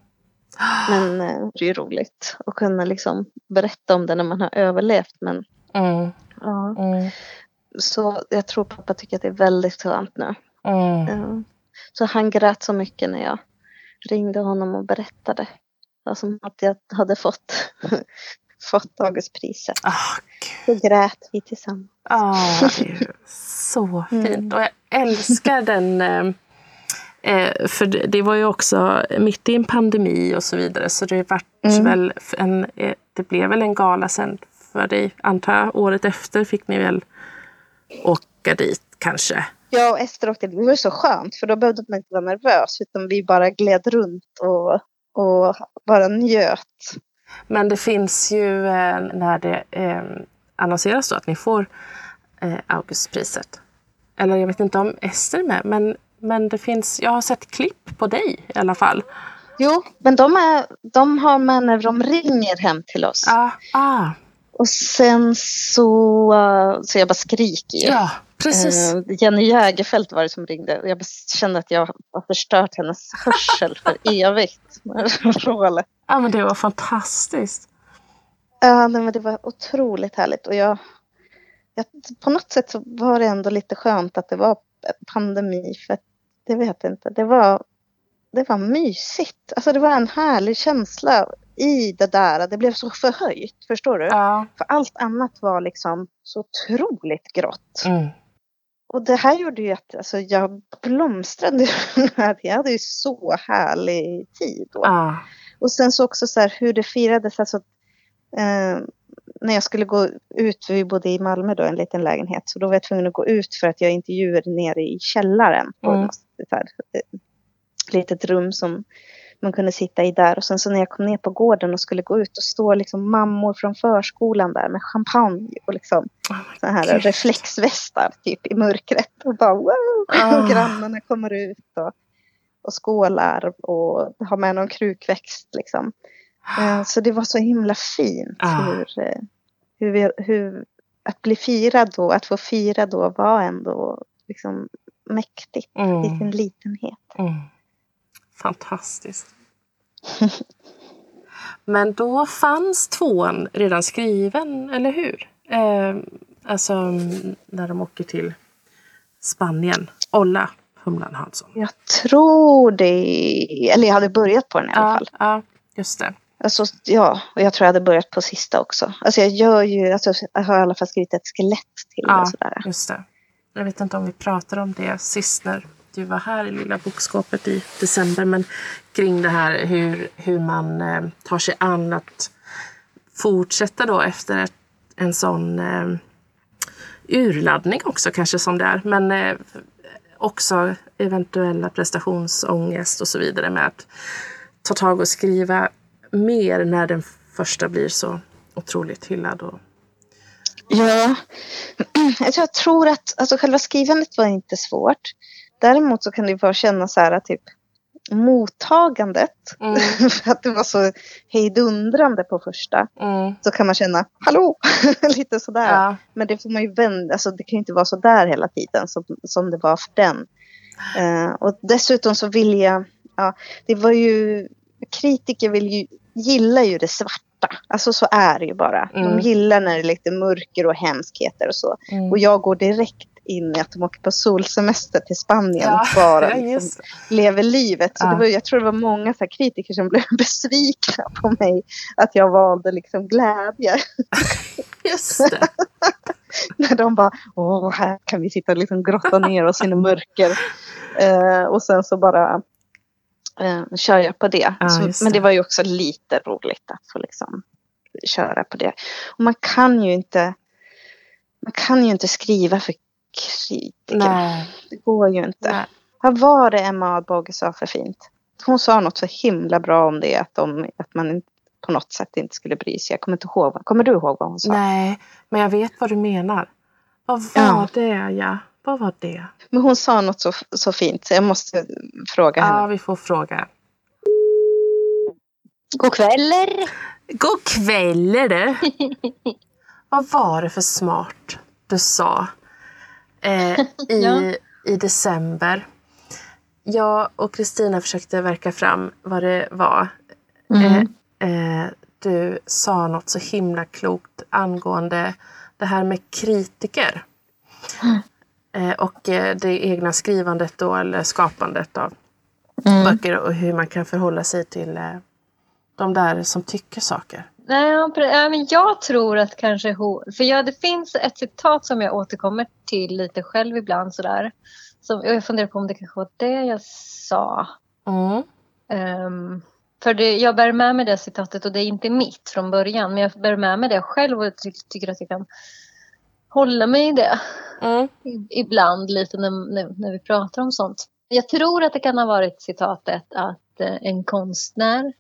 Men eh, det är ju roligt att kunna liksom berätta om det när man har överlevt. Men mm, ja, mm, så jag tror pappa tycker att det är väldigt skönt nu. mm. Så han grät så mycket när jag ringde honom och berättade. Var som att jag hade fått, fått Augustpriset. Ah, gud. Så grät vi tillsammans. Ah, det är så fint. Mm. Och jag älskar den. Eh, eh, för det, det var ju också mitt i en pandemi och så vidare. Så det vart Mm. väl en, eh, det blev väl en gala sen för dig. Antar jag, året efter fick ni väl åka dit kanske. Jag och Ester åkte, det var så skönt för då behövde man inte vara nervös utan vi bara gled runt och, och bara njöt. Men det finns ju eh, när det eh, annonseras då att ni får eh, Augustpriset. Eller jag vet inte om Ester är med, men, men det finns, jag har sett klipp på dig i alla fall. Jo, men de, är, de har med när de ringer hem till oss. Ah, ah, Och sen så, så jag bara skriker ju. ja, precis. Eh, Jenny Jägerfeld var det som ringde. Jag kände att jag har förstört hennes hörsel för evigt. Ja, men det var fantastiskt. Ja, nej, men det var otroligt härligt. Och jag, jag, på något sätt så var det ändå lite skönt att det var pandemi. För att, det vet jag inte. Det var, det var mysigt. Alltså det var en härlig känsla i det där. Det blev så förhöjt. Förstår du? Ja. För allt annat var liksom så otroligt grått. Mm. Och det här gjorde ju att alltså, jag blomstrade. jag hade ju så härlig tid då. Ah, Och sen så också så här hur det firades. Alltså, eh, när jag skulle gå ut, för vi bodde i Malmö då, en liten lägenhet. Så då var jag tvungen att gå ut för att jag intervjuade nere i källaren. På Mm. så här, eh, litet rum som man kunde sitta i där. Och sen så när jag kom ner på gården och skulle gå ut och stå liksom mammor från förskolan där med champagne och liksom oh så här Gud. reflexvästar typ i mörkret. Och bara wow! Ah. Och grannarna kommer ut och, och skålar och har med någon krukväxt liksom. Eh, Så det var så himla fint Ah. hur, eh, hur, vi, hur att bli firad då, att få fira då var ändå liksom mäktigt i Mm. sin litenhet. Mm. Fantastiskt. Men då fanns tvåan redan skriven, eller hur? Eh, alltså när de åker till Spanien. Olla Humlan Hansson. Jag tror det, eller jag hade börjat på den i alla Ja, fall. ja, just det. Alltså, ja, och jag tror jag hade börjat på sista också. Alltså jag gör ju, alltså, jag har i alla fall skrivit ett skelett till Ja. det sådär. Just det. Jag vet inte om vi pratade om det sist när du var här i Lilla bokskåpet i december. Men kring det här hur, hur man eh, tar sig an att fortsätta då efter ett, en sån eh, urladdning också kanske som det är. Men eh, också eventuella prestationsångest och så vidare med att ta tag och skriva mer när den första blir så otroligt hyllad och Ja, jag tror att alltså, själva skrivandet var inte svårt. Däremot så kan det bara kännas så här typ mottagandet. Mm. för att det var så hejdundrande på första. Mm. Så kan man känna, hallå, lite sådär. Ja. Men det får man ju vända, alltså det kan ju inte vara så där hela tiden som, som det var för den. Eh, och dessutom så vill jag, ja, det var ju, kritiker vill ju, gillar ju det svarta. Alltså så är det ju bara. Mm. De gillar när det är lite mörker och hemskheter och så. Mm. Och jag går direkt in i att de åker på solsemester till Spanien Ja, och bara liksom, det. lever livet. Så Ja. det var, jag tror det var många så här, kritiker som blev besvikna på mig att jag valde liksom glädje. Just det. När de bara, åh, här kan vi sitta och liksom grotta ner oss i mörker. Eh, och sen så bara eh, kör jag på det. Ja, så, just men det. det var ju också lite roligt att få liksom köra på det. Och man kan ju inte, man kan ju inte skriva för kritiker. Nej. Det går ju inte. Nej. Vad var det Emma Adbåge sa för fint? Hon sa något så himla bra om det, att, de, att man på något sätt inte skulle bry sig. Jag kommer inte ihåg. Kommer du ihåg vad hon sa? Nej, men jag vet vad du menar. Vad var Ja. det, ja? Vad var det? Men hon sa något så, så fint, så jag måste fråga henne. Ja, vi får fråga. God kvällar! God kväll är det. Vad var det för smart du sa eh, i, Ja. i december? Jag och Kristina försökte verka fram vad det var. Mm. Eh, du sa något så himla klokt angående det här med kritiker. Eh, och eh, det egna skrivandet då, eller skapandet av Mm. böcker och hur man kan förhålla sig till eh, de där som tycker saker. Nej, men jag tror att kanske hon... För ja, det finns ett citat som jag återkommer till lite själv ibland sådär. Som, jag funderar på om det kanske var det jag sa. Mm. Ehm, för det, jag bär med mig det citatet och det är inte mitt från början. Men jag bär med mig det själv och ty tycker att jag kan hålla mig i det. Mm. ibland lite när, när, när vi pratar om sånt. Jag tror att det kan ha varit citatet att eh, en konstnär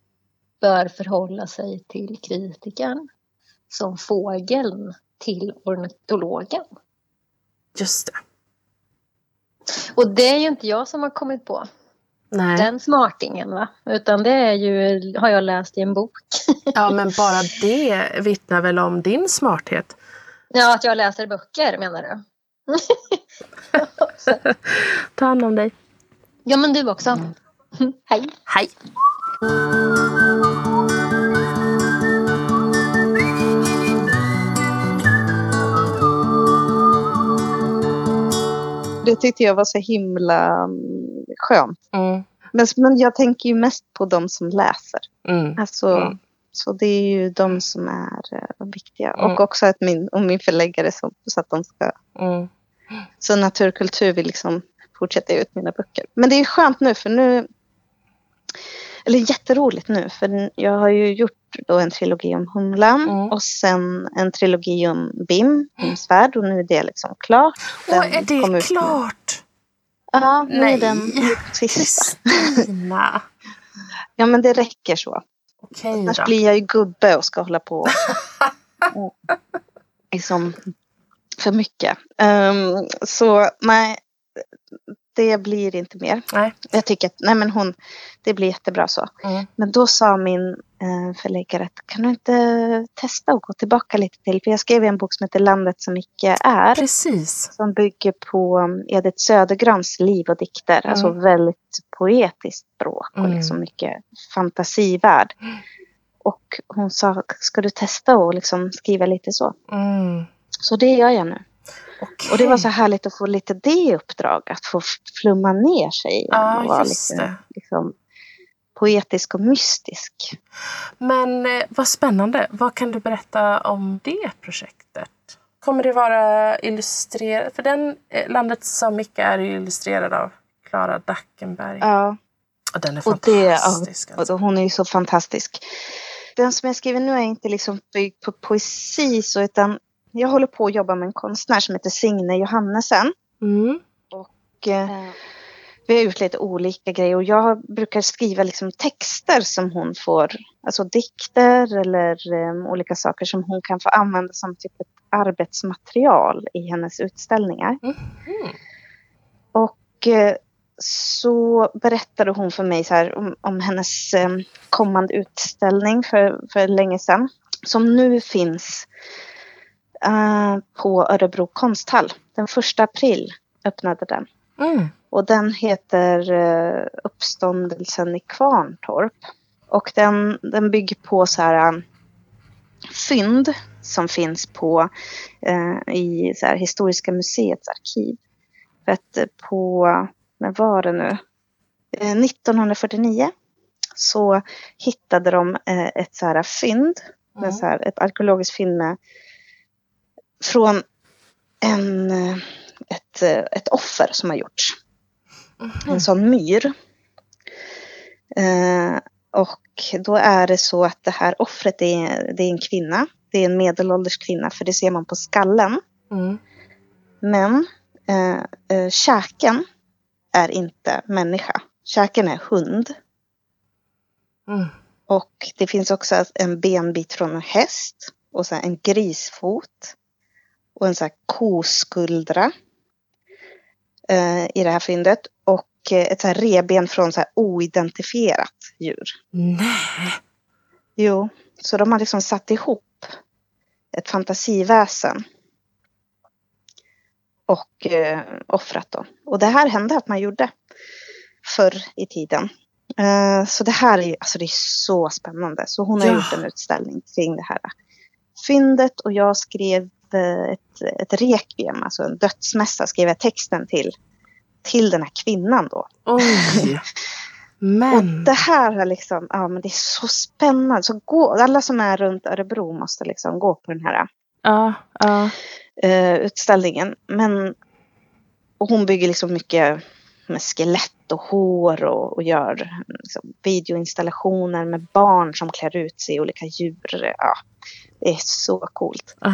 bör förhålla sig till kritikern som fågeln till ornitologen. Just det. Och det är ju inte jag som har kommit på Nej. den smartingen va? Utan det är ju, har jag läst i en bok. Ja, men bara det vittnar väl om din smarthet. Ja, att jag läser böcker menar du? Ta hand om dig. Ja, men du också. Hej. Hej! Det tyckte jag var så himla mm, skönt. Mm. Men, men jag tänker ju mest på de som läser. Mm. Alltså, Mm. Så det är ju de som är eh, viktiga. Mm. Och också att min, och min förläggare så, så att de ska... Mm. Så naturkultur vill liksom fortsätta ge ut mina böcker. Men det är skönt nu för nu... Eller jätteroligt nu för jag har ju gjort då en trilogi om Humlan Mm. och sen en trilogi om Bim, Bims värld och nu är det liksom klart. Åh, är det ut klart? Ja, nu Nej. är den sista. Kristina. Ja, men det räcker så. Okej Annars då. blir jag ju gubbe och ska hålla på och, liksom för mycket. Ehm, så nej, det blir inte mer. Nej. Jag tycker att nej, men hon, det blir jättebra så. Mm. Men då sa min eh, förläggare att kan du inte testa och gå tillbaka lite till? För jag skrev en bok som heter Landet som icke är. Precis. Som bygger på um, Edith Södergrans liv och dikter. Alltså Mm. väldigt poetiskt språk och Mm. liksom mycket fantasivärld. Och hon sa, ska du testa och liksom skriva lite så? Mm. Så det gör jag nu. Okej. Och det var så härligt att få lite det uppdrag. Att få flumma ner sig igen och vara lite det. liksom, poetisk och mystisk. Men eh, vad spännande. Vad kan du berätta om det projektet? Kommer det vara illustrerat? För den eh, Landet som Micke är illustrerad av Klara Dackenberg. Ja, Och den är och det, fantastisk. och alltså. hon är ju så fantastisk. Den som jag skriver nu är inte liksom byggd på poesi så utan jag håller på att jobba med en konstnär som heter Signe Johannesen. Mm. Och, eh, vi har gjort lite olika grejer och jag brukar skriva liksom texter som hon får, alltså dikter eller um, olika saker som hon kan få använda som typ ett arbetsmaterial i hennes utställningar. Mm. Och eh, så berättade hon för mig så här om, om hennes eh, kommande utställning för, för länge sedan. Som nu finns på Örebro konsthall. Den första april öppnade den. Mm. Och den heter uh, Uppståndelsen i Kvarntorp. Och den, den bygger på så här um, fynd som finns på uh, i så här, Historiska museets arkiv. För att uh, på, när var det nu? 1949 så hittade de ett så här fynd, mm. så här, ett arkeologiskt fynd med, från en, ett, ett offer som har gjorts en sån myr. Eh, och då är det så att det här offret är, det är en kvinna. Det är en medelålders kvinna för det ser man på skallen. Mm. Men eh, eh, käken är inte människa. Käken är hund. Mm. Och det finns också en benbit från en häst. Och så en grisfot. Och en så här koskuldra eh, i det här fyndet. Och eh, ett så här reben från så här oidentifierat djur. Nej. Jo, så de har liksom satt ihop ett fantasiväsen. Och eh, offrat dem. Och det här hände att man gjorde förr i tiden. Eh, så det här är, alltså det är så spännande. Så hon har Ja. gjort en utställning kring det här fyndet och jag skrev eh, ett, ett requiem, alltså en dödsmässa, skrev jag texten till, till den här kvinnan då. Oj. Och Men. det här är liksom, ja men det är så spännande. Så gå, alla som är runt Örebro måste liksom gå på den här Ja, ja. eh, utställningen. Men och hon bygger liksom mycket med skelett och hår och, och gör liksom, videoinstallationer med barn som klär ut sig i olika djur. Ja, det är så coolt. Ah.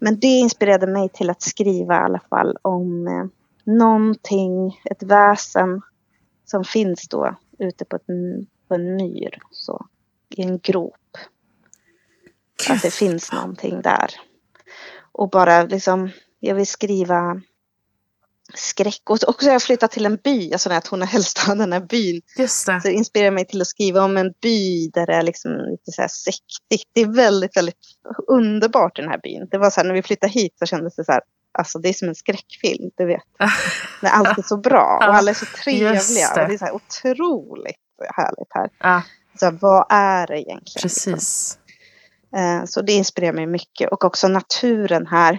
Men det inspirerade mig till att skriva i alla fall om eh, någonting, ett väsen som finns då ute på, ett, på en myr, så, i en grop. Att det finns någonting där. Och bara liksom, jag vill skriva skräck. Och också jag flyttat till en by, alltså att hon är helst av den här byn. Just det. Så det inspirerar mig till att skriva om en by där det är liksom lite så här sektigt. Det är väldigt, väldigt underbart i den här byn. Det var så här, när vi flyttade hit så kändes det så här, alltså det är som en skräckfilm, du vet. När allt är så bra och alla är så trevliga. Det. Och det är så här otroligt härligt här. Ja, Så här, vad är det egentligen? liksom? precis. Eh, Så det inspirerar mig mycket. Och också naturen här.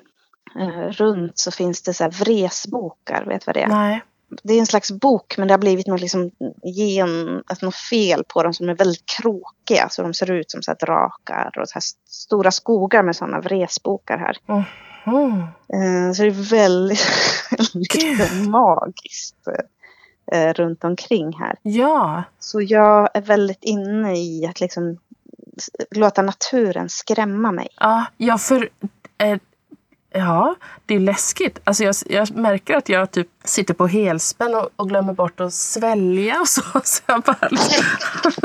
Eh, Runt så finns det så här vresbokar, vet du vad det är? Nej. Det är en slags bok men det har blivit något, liksom gen, alltså något fel på dem som är väldigt krokiga. Så de ser ut som så här drakar och så här stora skogar med sådana vresbokar här. Mm. Så det är väldigt, väldigt magiskt eh, runt omkring här. Ja, Så jag är väldigt inne i att liksom låta naturen skrämma mig. ja, ja för eh, ja, det är läskigt. Alltså jag, jag märker att jag typ sitter på helspänn och, och glömmer bort att svälja och så. Så jag bara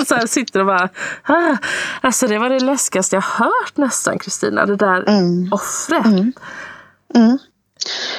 så här sitter och bara... Ah. Alltså det var det läskigaste jag hört nästan, Kristina. Det där Mm. offret. Mm.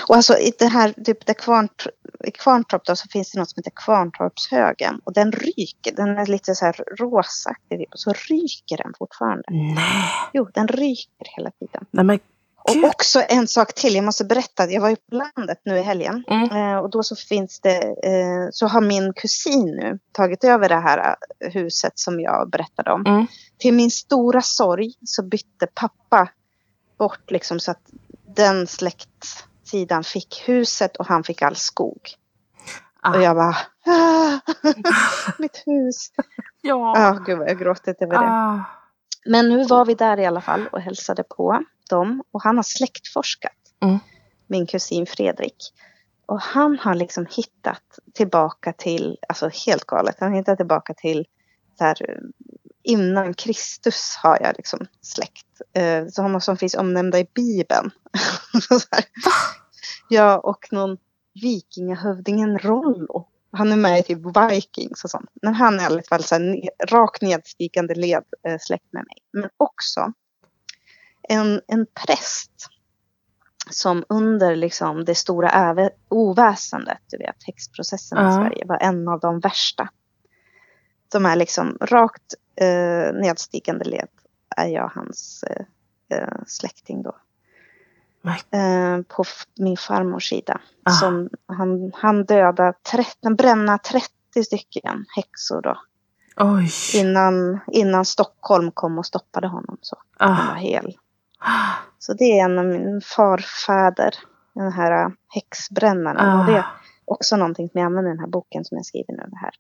Och alltså i det här, typ där Kvarnt, i Kvarntorp då, så finns det något som heter Kvarntorpshögen. Och den ryker, den är lite så här rosaktig och så ryker den fortfarande. Nej, Jo, den ryker hela tiden. nej men Och också en sak till, jag måste berätta. Jag var ju på landet nu i helgen. Mm. Eh, och då så finns det, eh, så har min kusin nu tagit över det här eh, huset som jag berättade om. Mm. Till min stora sorg så bytte pappa bort liksom så att den släktsidan fick huset och han fick all skog. Ah. Och jag bara, ah, mitt hus. Ja. Ja, gud vad jag gråtit över det. Ah. Men nu var vi där i alla fall och hälsade på dem. Och han har släktforskat. Mm. Min kusin Fredrik. Och han har liksom hittat tillbaka till, alltså helt galet, han har hittat tillbaka till så här, innan Kristus har jag liksom släkt. Eh, Sådana som finns omnämnda i Bibeln. Så. Ja, och någon vikingahövdingen Rollo han är med i typ Vikings och sånt. Men han är i alla fall så här, rakt nedstigande led eh, släkt med mig. Men också en, en präst som under liksom det stora äve, oväsendet, du vet häxprocessen Ja. i Sverige var en av de värsta. De är liksom rakt eh, nedstigande led är jag hans eh, eh, släkting då. Eh, på min farmors sida. Ah. Som han, han dödade 13, bränna 30 stycken häxor då. Oj. Innan, innan Stockholm kom och stoppade honom. Så han var Ah. hel. Så det är en av min farfäder. Den här äh, häxbrännaren. Och det är Ah. också någonting som jag använder i den här boken som jag skriver nu. Det här.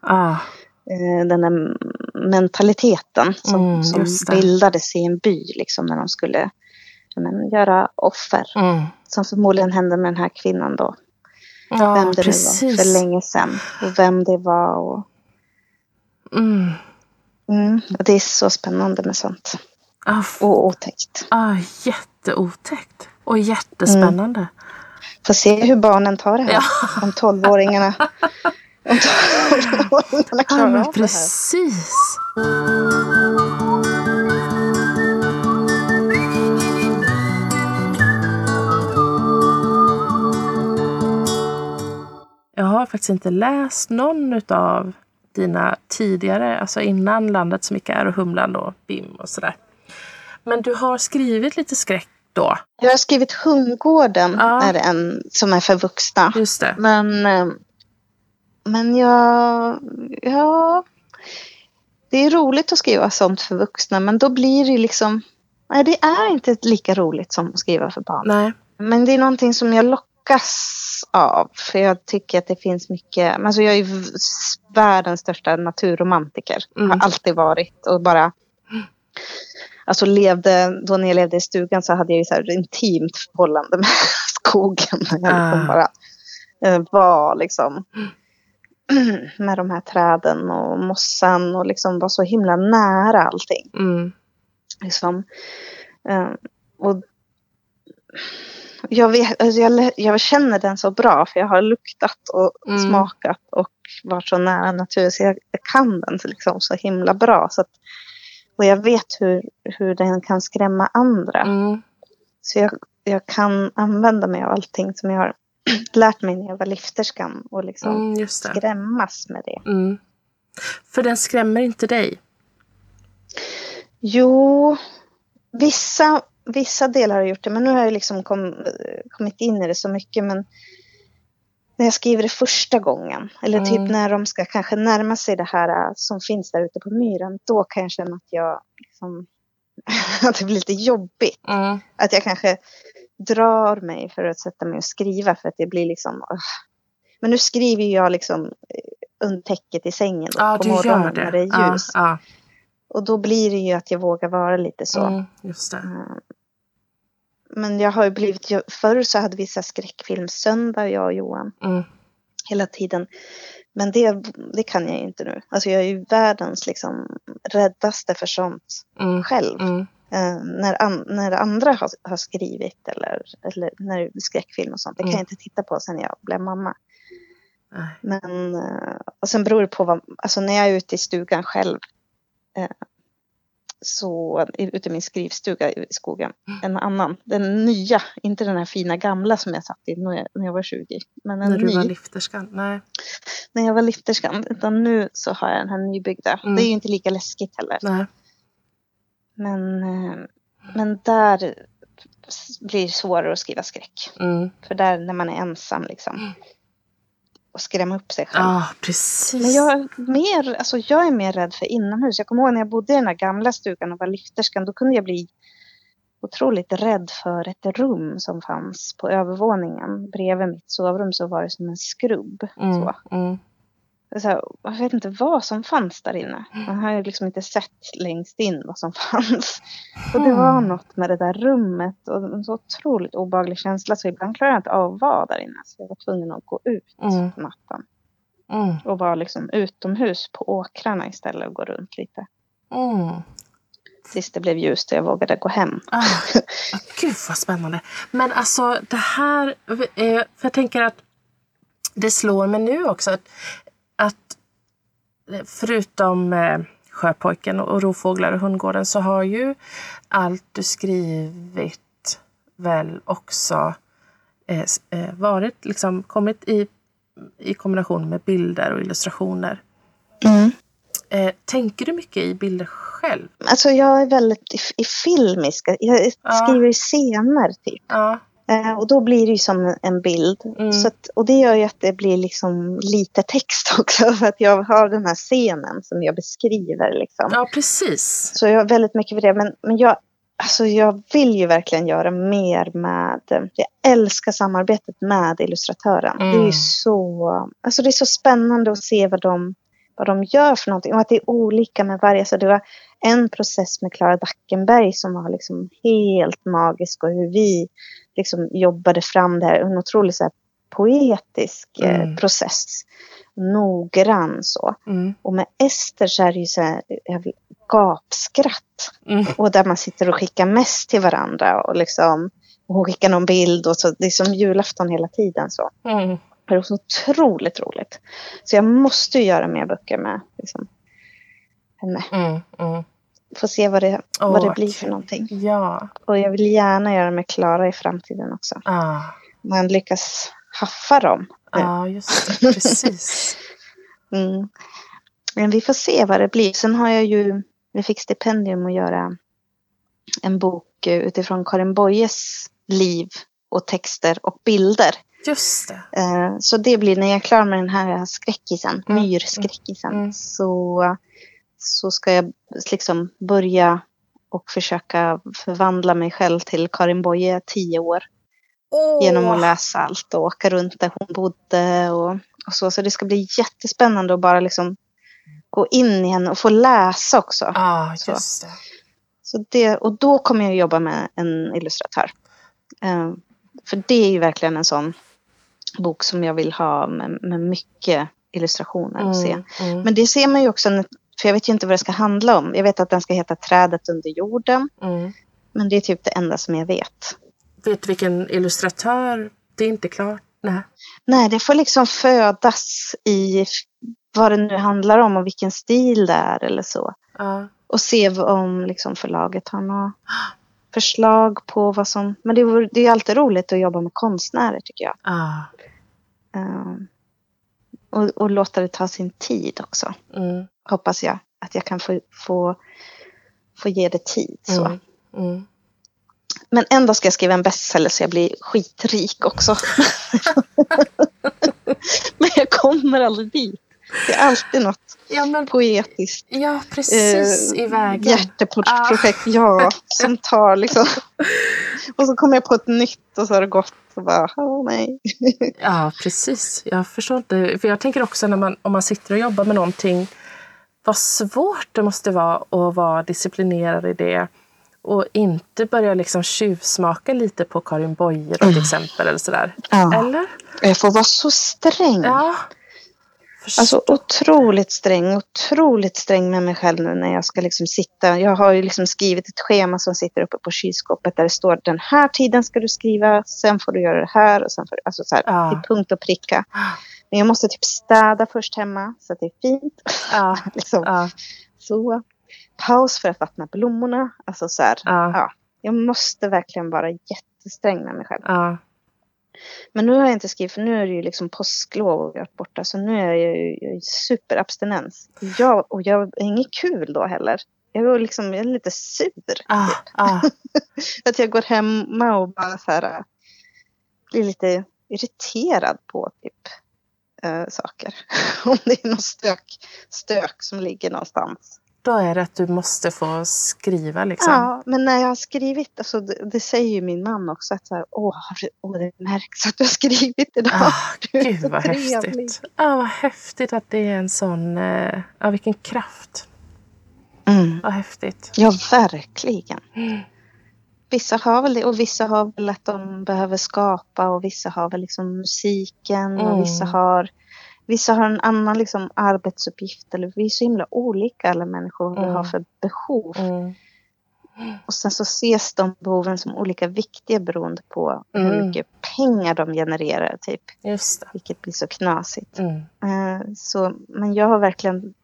Ah. Eh, Den där mentaliteten som, Mm, som bildades i en by. Liksom, när de skulle men, göra offer. Mm. Som förmodligen hände med den här kvinnan då. Ja, vem det nu var precis. för länge sedan. Och vem det var. Och, Mm. mm, och det är så spännande med sånt. Ah, Och otäckt. ah, jätteotäckt. Och jättespännande. Får se hur barnen tar det här. Ja. Om 12-åringarna om 12-åringarna Ja, klarar men av det här. precis. Jag har faktiskt inte läst någon av dina tidigare, alltså innan Landet som gick är och Humlan och Bim och sådär. Men du har skrivit lite skräck då? Jag har skrivit Hundgården, Ja. är en som är för vuxna. Just det. Men, eh, men jag, ja, det är roligt att skriva sånt för vuxna, men då blir det liksom, nej det är inte lika roligt som att skriva för barn. Nej. Men det är någonting som jag lockas av, för jag tycker att det finns mycket, alltså jag är världens största naturromantiker, Mm. har alltid varit och bara Alltså levde, då när jag levde i stugan så hade jag ju så här intimt förhållande med skogen. Jag liksom Ah. bara eh, var liksom med de här träden och mossan och liksom var så himla nära allting. Mm. Liksom. Eh, och jag, vet, alltså jag, jag känner den så bra för jag har luktat och Mm. smakat och varit så nära natur så jag, jag kan den så, liksom så himla bra. Så att, och jag vet hur, hur den kan skrämma andra. Mm. Så jag, jag kan använda mig av allting som jag har lärt mig när jag var lifterskan och liksom Mm, skrämmas med det. Mm. För den skrämmer inte dig? Jo, vissa, vissa delar har gjort det, men nu har jag liksom kom, kommit in i det så mycket. Men när jag skriver det första gången, eller typ Mm. när de ska kanske närma sig det här äh, som finns där ute på myren, då kan jag känna att jag liksom, att det blir lite jobbigt. Mm. Att jag kanske drar mig för att sätta mig och skriva för att det blir liksom... ugh. Men nu skriver jag liksom eh, under täcket i sängen då, Ja, på morgonen det. när det är ljus. ja. Och då blir det ju att jag vågar vara lite så. Mm. Eh, Men jag har ju blivit... Förr så hade vi så skräckfilmsöndag, jag och Johan, Mm. hela tiden. Men det, det kan jag ju inte nu. Alltså jag är ju världens liksom räddaste för sånt Mm. själv. Mm. Eh, när, an, när andra har, har skrivit eller, eller när skräckfilm och sånt. Det kan Mm. jag inte titta på sen jag blev mamma. Men, eh, och sen beror det på vad, alltså när jag är ute i stugan själv. Så ute i min skrivstuga i skogen. En annan, den nya, inte den här fina gamla som jag satt i när jag, var 20. Men en När du ny, var lifterskan? Nej. när jag var lifterskan. Utan nu så har jag den här nybyggda. Mm. Det är ju inte lika läskigt heller. Nej. Men, eh, men där blir det svårare att skriva skräck. Mm. För där när man är ensam liksom. Och skrämma upp sig själv. Ja, precis. Men jag är, mer, alltså jag är mer rädd för inomhus. Jag kommer ihåg när jag bodde i den här gamla stugan och var lifterskan. Då kunde jag bli otroligt rädd för ett rum som fanns på övervåningen. Bredvid mitt sovrum så var det som en skrubb. Mm. Så. Mm. Här, jag vet inte vad som fanns där inne. Man har ju liksom inte sett längst in vad som fanns. Och det var Mm. något med det där rummet och en så otroligt obehaglig känsla så ibland klarade jag inte av att vara där inne. Så jag var tvungen att gå ut Mm. på natten Mm. och vara liksom utomhus på åkrarna istället och gå runt lite. Mm. Tills det blev ljust och jag vågade gå hem. Ah, ah, gud vad spännande. Men alltså det här, eh, för jag tänker att det slår mig nu också att, att förutom eh, Sjöpojken och Rovfåglar och Hundgården så har ju allt du skrivit väl också eh, eh, varit, liksom, kommit i, i kombination med bilder och illustrationer. Mm. Tänker du mycket i bilder själv? Alltså jag är väldigt i, i filmisk. Jag skriver ja. scener typ. Ja. Eh, och då blir det ju som en bild. Mm. Så att, och det gör ju att det blir liksom lite text också. För att jag har den här scenen som jag beskriver. Liksom. Ja, precis. Så jag har väldigt mycket för det. Men, men jag, alltså jag vill ju verkligen göra mer med... Jag älskar samarbetet med illustratören. Mm. Det är ju så, alltså det är så spännande att se vad de, vad de gör för någonting. Och att det är olika med varje. Så det var en process med Klara Dackenberg som var liksom helt magisk. Och hur vi liksom jobbade fram det här. En otroligt så här, poetisk eh, Mm. process. Noggrann så. Mm. Och med Ester så är det ju så här gapskratt. Mm. Och där man sitter och skickar mest till varandra. Och liksom, och hon skickar någon bild och så. Det är som julafton hela tiden så. Är så otroligt roligt. Så jag måste ju göra mer böcker med liksom, henne. Mm. Mm. Få se vad det, Åh, vad det blir för någonting. Ja. Och jag vill gärna göra med Klara i framtiden också. Ah. Man lyckas haffa dem. Ja, just det. Precis. Mm. Men vi får se vad det blir. Sen har jag ju, vi fick stipendium att göra en bok eh, utifrån Karin Boyes liv och texter och bilder. Just det. Eh, Så det blir när jag är klar med den här skräckisen, Mm. myrskräckisen, Mm. så, så ska jag liksom börja och försöka förvandla mig själv till Karin Boye tio år. Genom att läsa allt och åka runt där hon bodde och, och så. Så det ska bli jättespännande att bara liksom gå in i henne och få läsa också. Ah, Så. just det. Så det, och då kommer jag jobba med en illustratör. Eh, för det är ju verkligen en sån bok som jag vill ha med, med mycket illustrationer och se. Mm, mm, Men det ser man ju också, för jag vet ju inte vad det ska handla om. Jag vet att den ska heta Trädet under jorden. mm. Men det är typ det enda som jag vet. Vet du vilken illustratör? Det är inte klart. Nej. Nej, det får liksom födas i vad det nu handlar om och vilken stil det är eller så. Ja. Och se om liksom förlaget har några förslag på vad som... Men det, vore, det är alltid roligt att jobba med konstnärer tycker jag. Ah. Ehm, och, och låta det ta sin tid också. Mm, Hoppas jag att jag kan få, få, få ge det tid. Så. mm, mm. Men en dag ska jag skriva en bestseller så jag blir skitrik också. Men jag kommer aldrig dit. Det är alltid något Ja, men, poetiskt ja, precis i vägen. hjärteprojekt, ja, som tar liksom. Och så kommer jag på ett nytt och så har det gått och bara, åh nej. Ja, precis. Jag förstår inte. För jag tänker också när man, om man sitter och jobbar med någonting, vad svårt det måste vara att vara disciplinerad i det. Och inte börja liksom tjuvsmaka lite på Karin Boye till exempel. Eller sådär. Ja. Eller? Jag får vara så sträng. Ja. Alltså otroligt sträng, otroligt sträng med mig själv nu när jag ska liksom sitta. Jag har ju liksom skrivit ett schema som sitter uppe på kylskåpet där det står den här tiden ska du skriva, sen får du göra det här och sen får du, alltså så här, Ja. till punkt och pricka. Men jag måste typ städa först hemma så att det är fint. Ja. liksom. Ja. Så. Paus för att vattna blommorna. Alltså så här, Ja. ja. Jag måste verkligen vara jättesträng med mig själv. Men nu har jag inte skrivit, för nu är det ju liksom påsklov och jag har varit borta. Så nu är jag ju jag är superabstinens. Jag, och jag är inget kul då heller. Jag är, liksom, jag är lite sur. Ah, ah. Att jag går hemma och bara så här, blir lite irriterad på typ äh, saker. Om det är någon stök, stök som ligger någonstans. Då är det att du måste få skriva liksom. Ja, men när jag har skrivit, alltså, det, det säger ju min man också, att så här, åh, har du- åh, det märks att du har skrivit idag. Ah, Du är gud vad trevlig. häftigt. Ja, vad häftigt att det är en sån... eh, Ja, vilken kraft. Mm. Vad häftigt. Ja, verkligen. Mm. Vissa har väl det och vissa har väl att de behöver skapa och vissa har väl liksom musiken Mm. och vissa har Vissa har en annan liksom arbetsuppgift eller vi är så himla olika alla människor vad vi Mm. har för behov. Mm. Och sen så ses de behoven som olika viktiga beroende på hur Mm. mycket pengar de genererar. Typ, vilket blir så knasigt. Mm. Eh, så, men jag har verkligen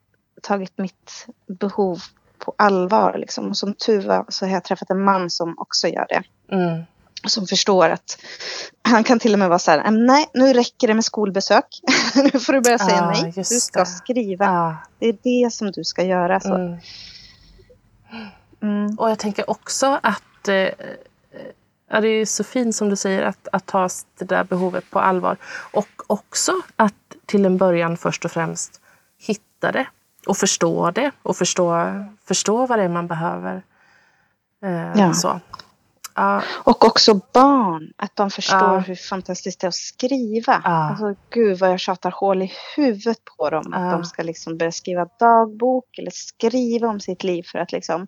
tagit mitt behov på allvar. Liksom. Och som tur var så har jag träffat en man som också gör det. Som förstår att han kan till och med vara så här, "Ähm, nej nu räcker det med skolbesök. nu får du börja säga Ah, nej. Du ska det. skriva. Ja. Det är det som du ska göra. Så. Mm. Mm. Och jag tänker också att eh, ja, det är så fint som du säger att, att ta det där behovet på allvar. Och också att till en början först och främst hitta det och förstå det och förstå, förstå vad det är man behöver. Eh, Ja. så. Ja, Och också barn, att de förstår Ja. hur fantastiskt det är att skriva. Ja. Alltså, gud vad jag tjatar hål i huvudet på dem. Att de ska liksom börja skriva dagbok eller skriva om sitt liv för att liksom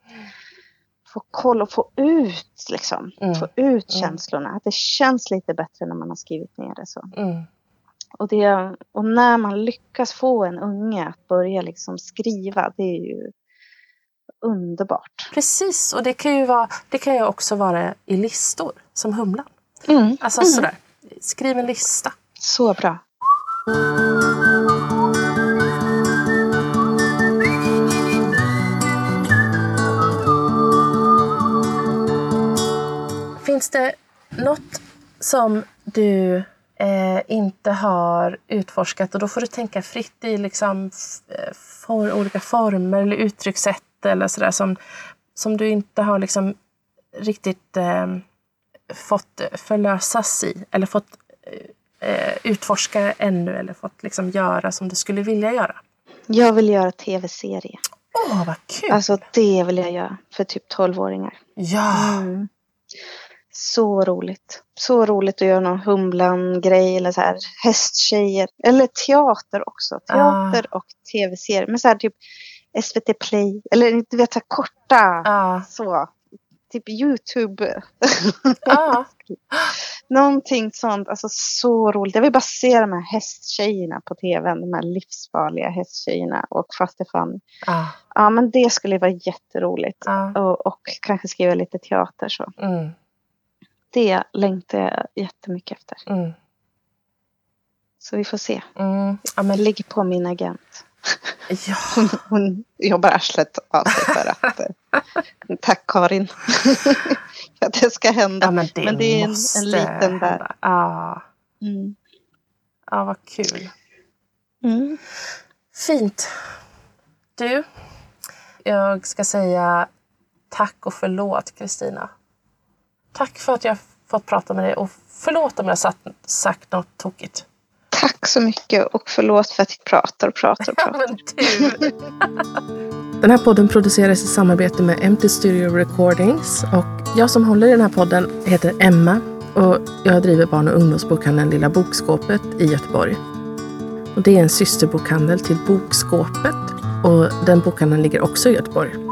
få koll och få ut, liksom, Mm. få ut Mm. känslorna. Att det känns lite bättre när man har skrivit ner det. Så. mm, Och, det, och när man lyckas få en unge att börja liksom skriva, det är ju underbart. precis, och det kan ju vara, det kan ju också vara i listor som Humlan. Mm. Alltså Mm. sådär, skriv en lista. Så bra. Finns det något som du eh, inte har utforskat och då får du tänka fritt i liksom, eh, for, olika former eller uttryckssätt eller sådär som, som du inte har liksom riktigt eh, fått förlösas i eller fått eh, utforska ännu eller fått liksom göra som du skulle vilja göra. Jag vill göra tv-serie. Åh, vad kul! Alltså det vill jag göra för typ 12-åringar. ja! Mm. Så roligt. Så roligt att göra någon Humlan-grej eller så här hästtjejer. Eller teater också. Teater och tv-serier. Men så här typ SVT Play. Eller du vet så här korta. Ja. Så. Typ YouTube. ja. Någonting sånt. Alltså så roligt. Jag vill bara se de här hästtjejerna på tvn. De här livsfarliga hästtjejerna. Och faste fan. ja. Ja men det skulle vara jätteroligt. ja. Och, och kanske skriva lite teater så. Mm, Det längtar jag jättemycket efter. mm, Så vi får se. mm. Ja, men, ligger på min agent. Ja. Hon, hon jobbar arslet av sig för att... eh, tack Karin. för att det ska hända. Ja, men det, Men det är en- en liten där. hända. Ja, Mm. ja, vad kul. Mm. Fint. Du, jag ska säga tack och förlåt Kristina. Tack för att jag fått prata med dig och förlåt om jag satt, sagt något tokigt. Tack så mycket och förlåt för att jag pratar och pratar och Ja, pratar. Den här podden produceras i samarbete med Empty Studio Recordings och jag som håller i den här podden heter Emma och jag driver barn och ungdomsbokhandeln Lilla Bokskåpet i Göteborg. Och det är en systerbokhandel till Bokskåpet och den bokhandeln ligger också i Göteborg.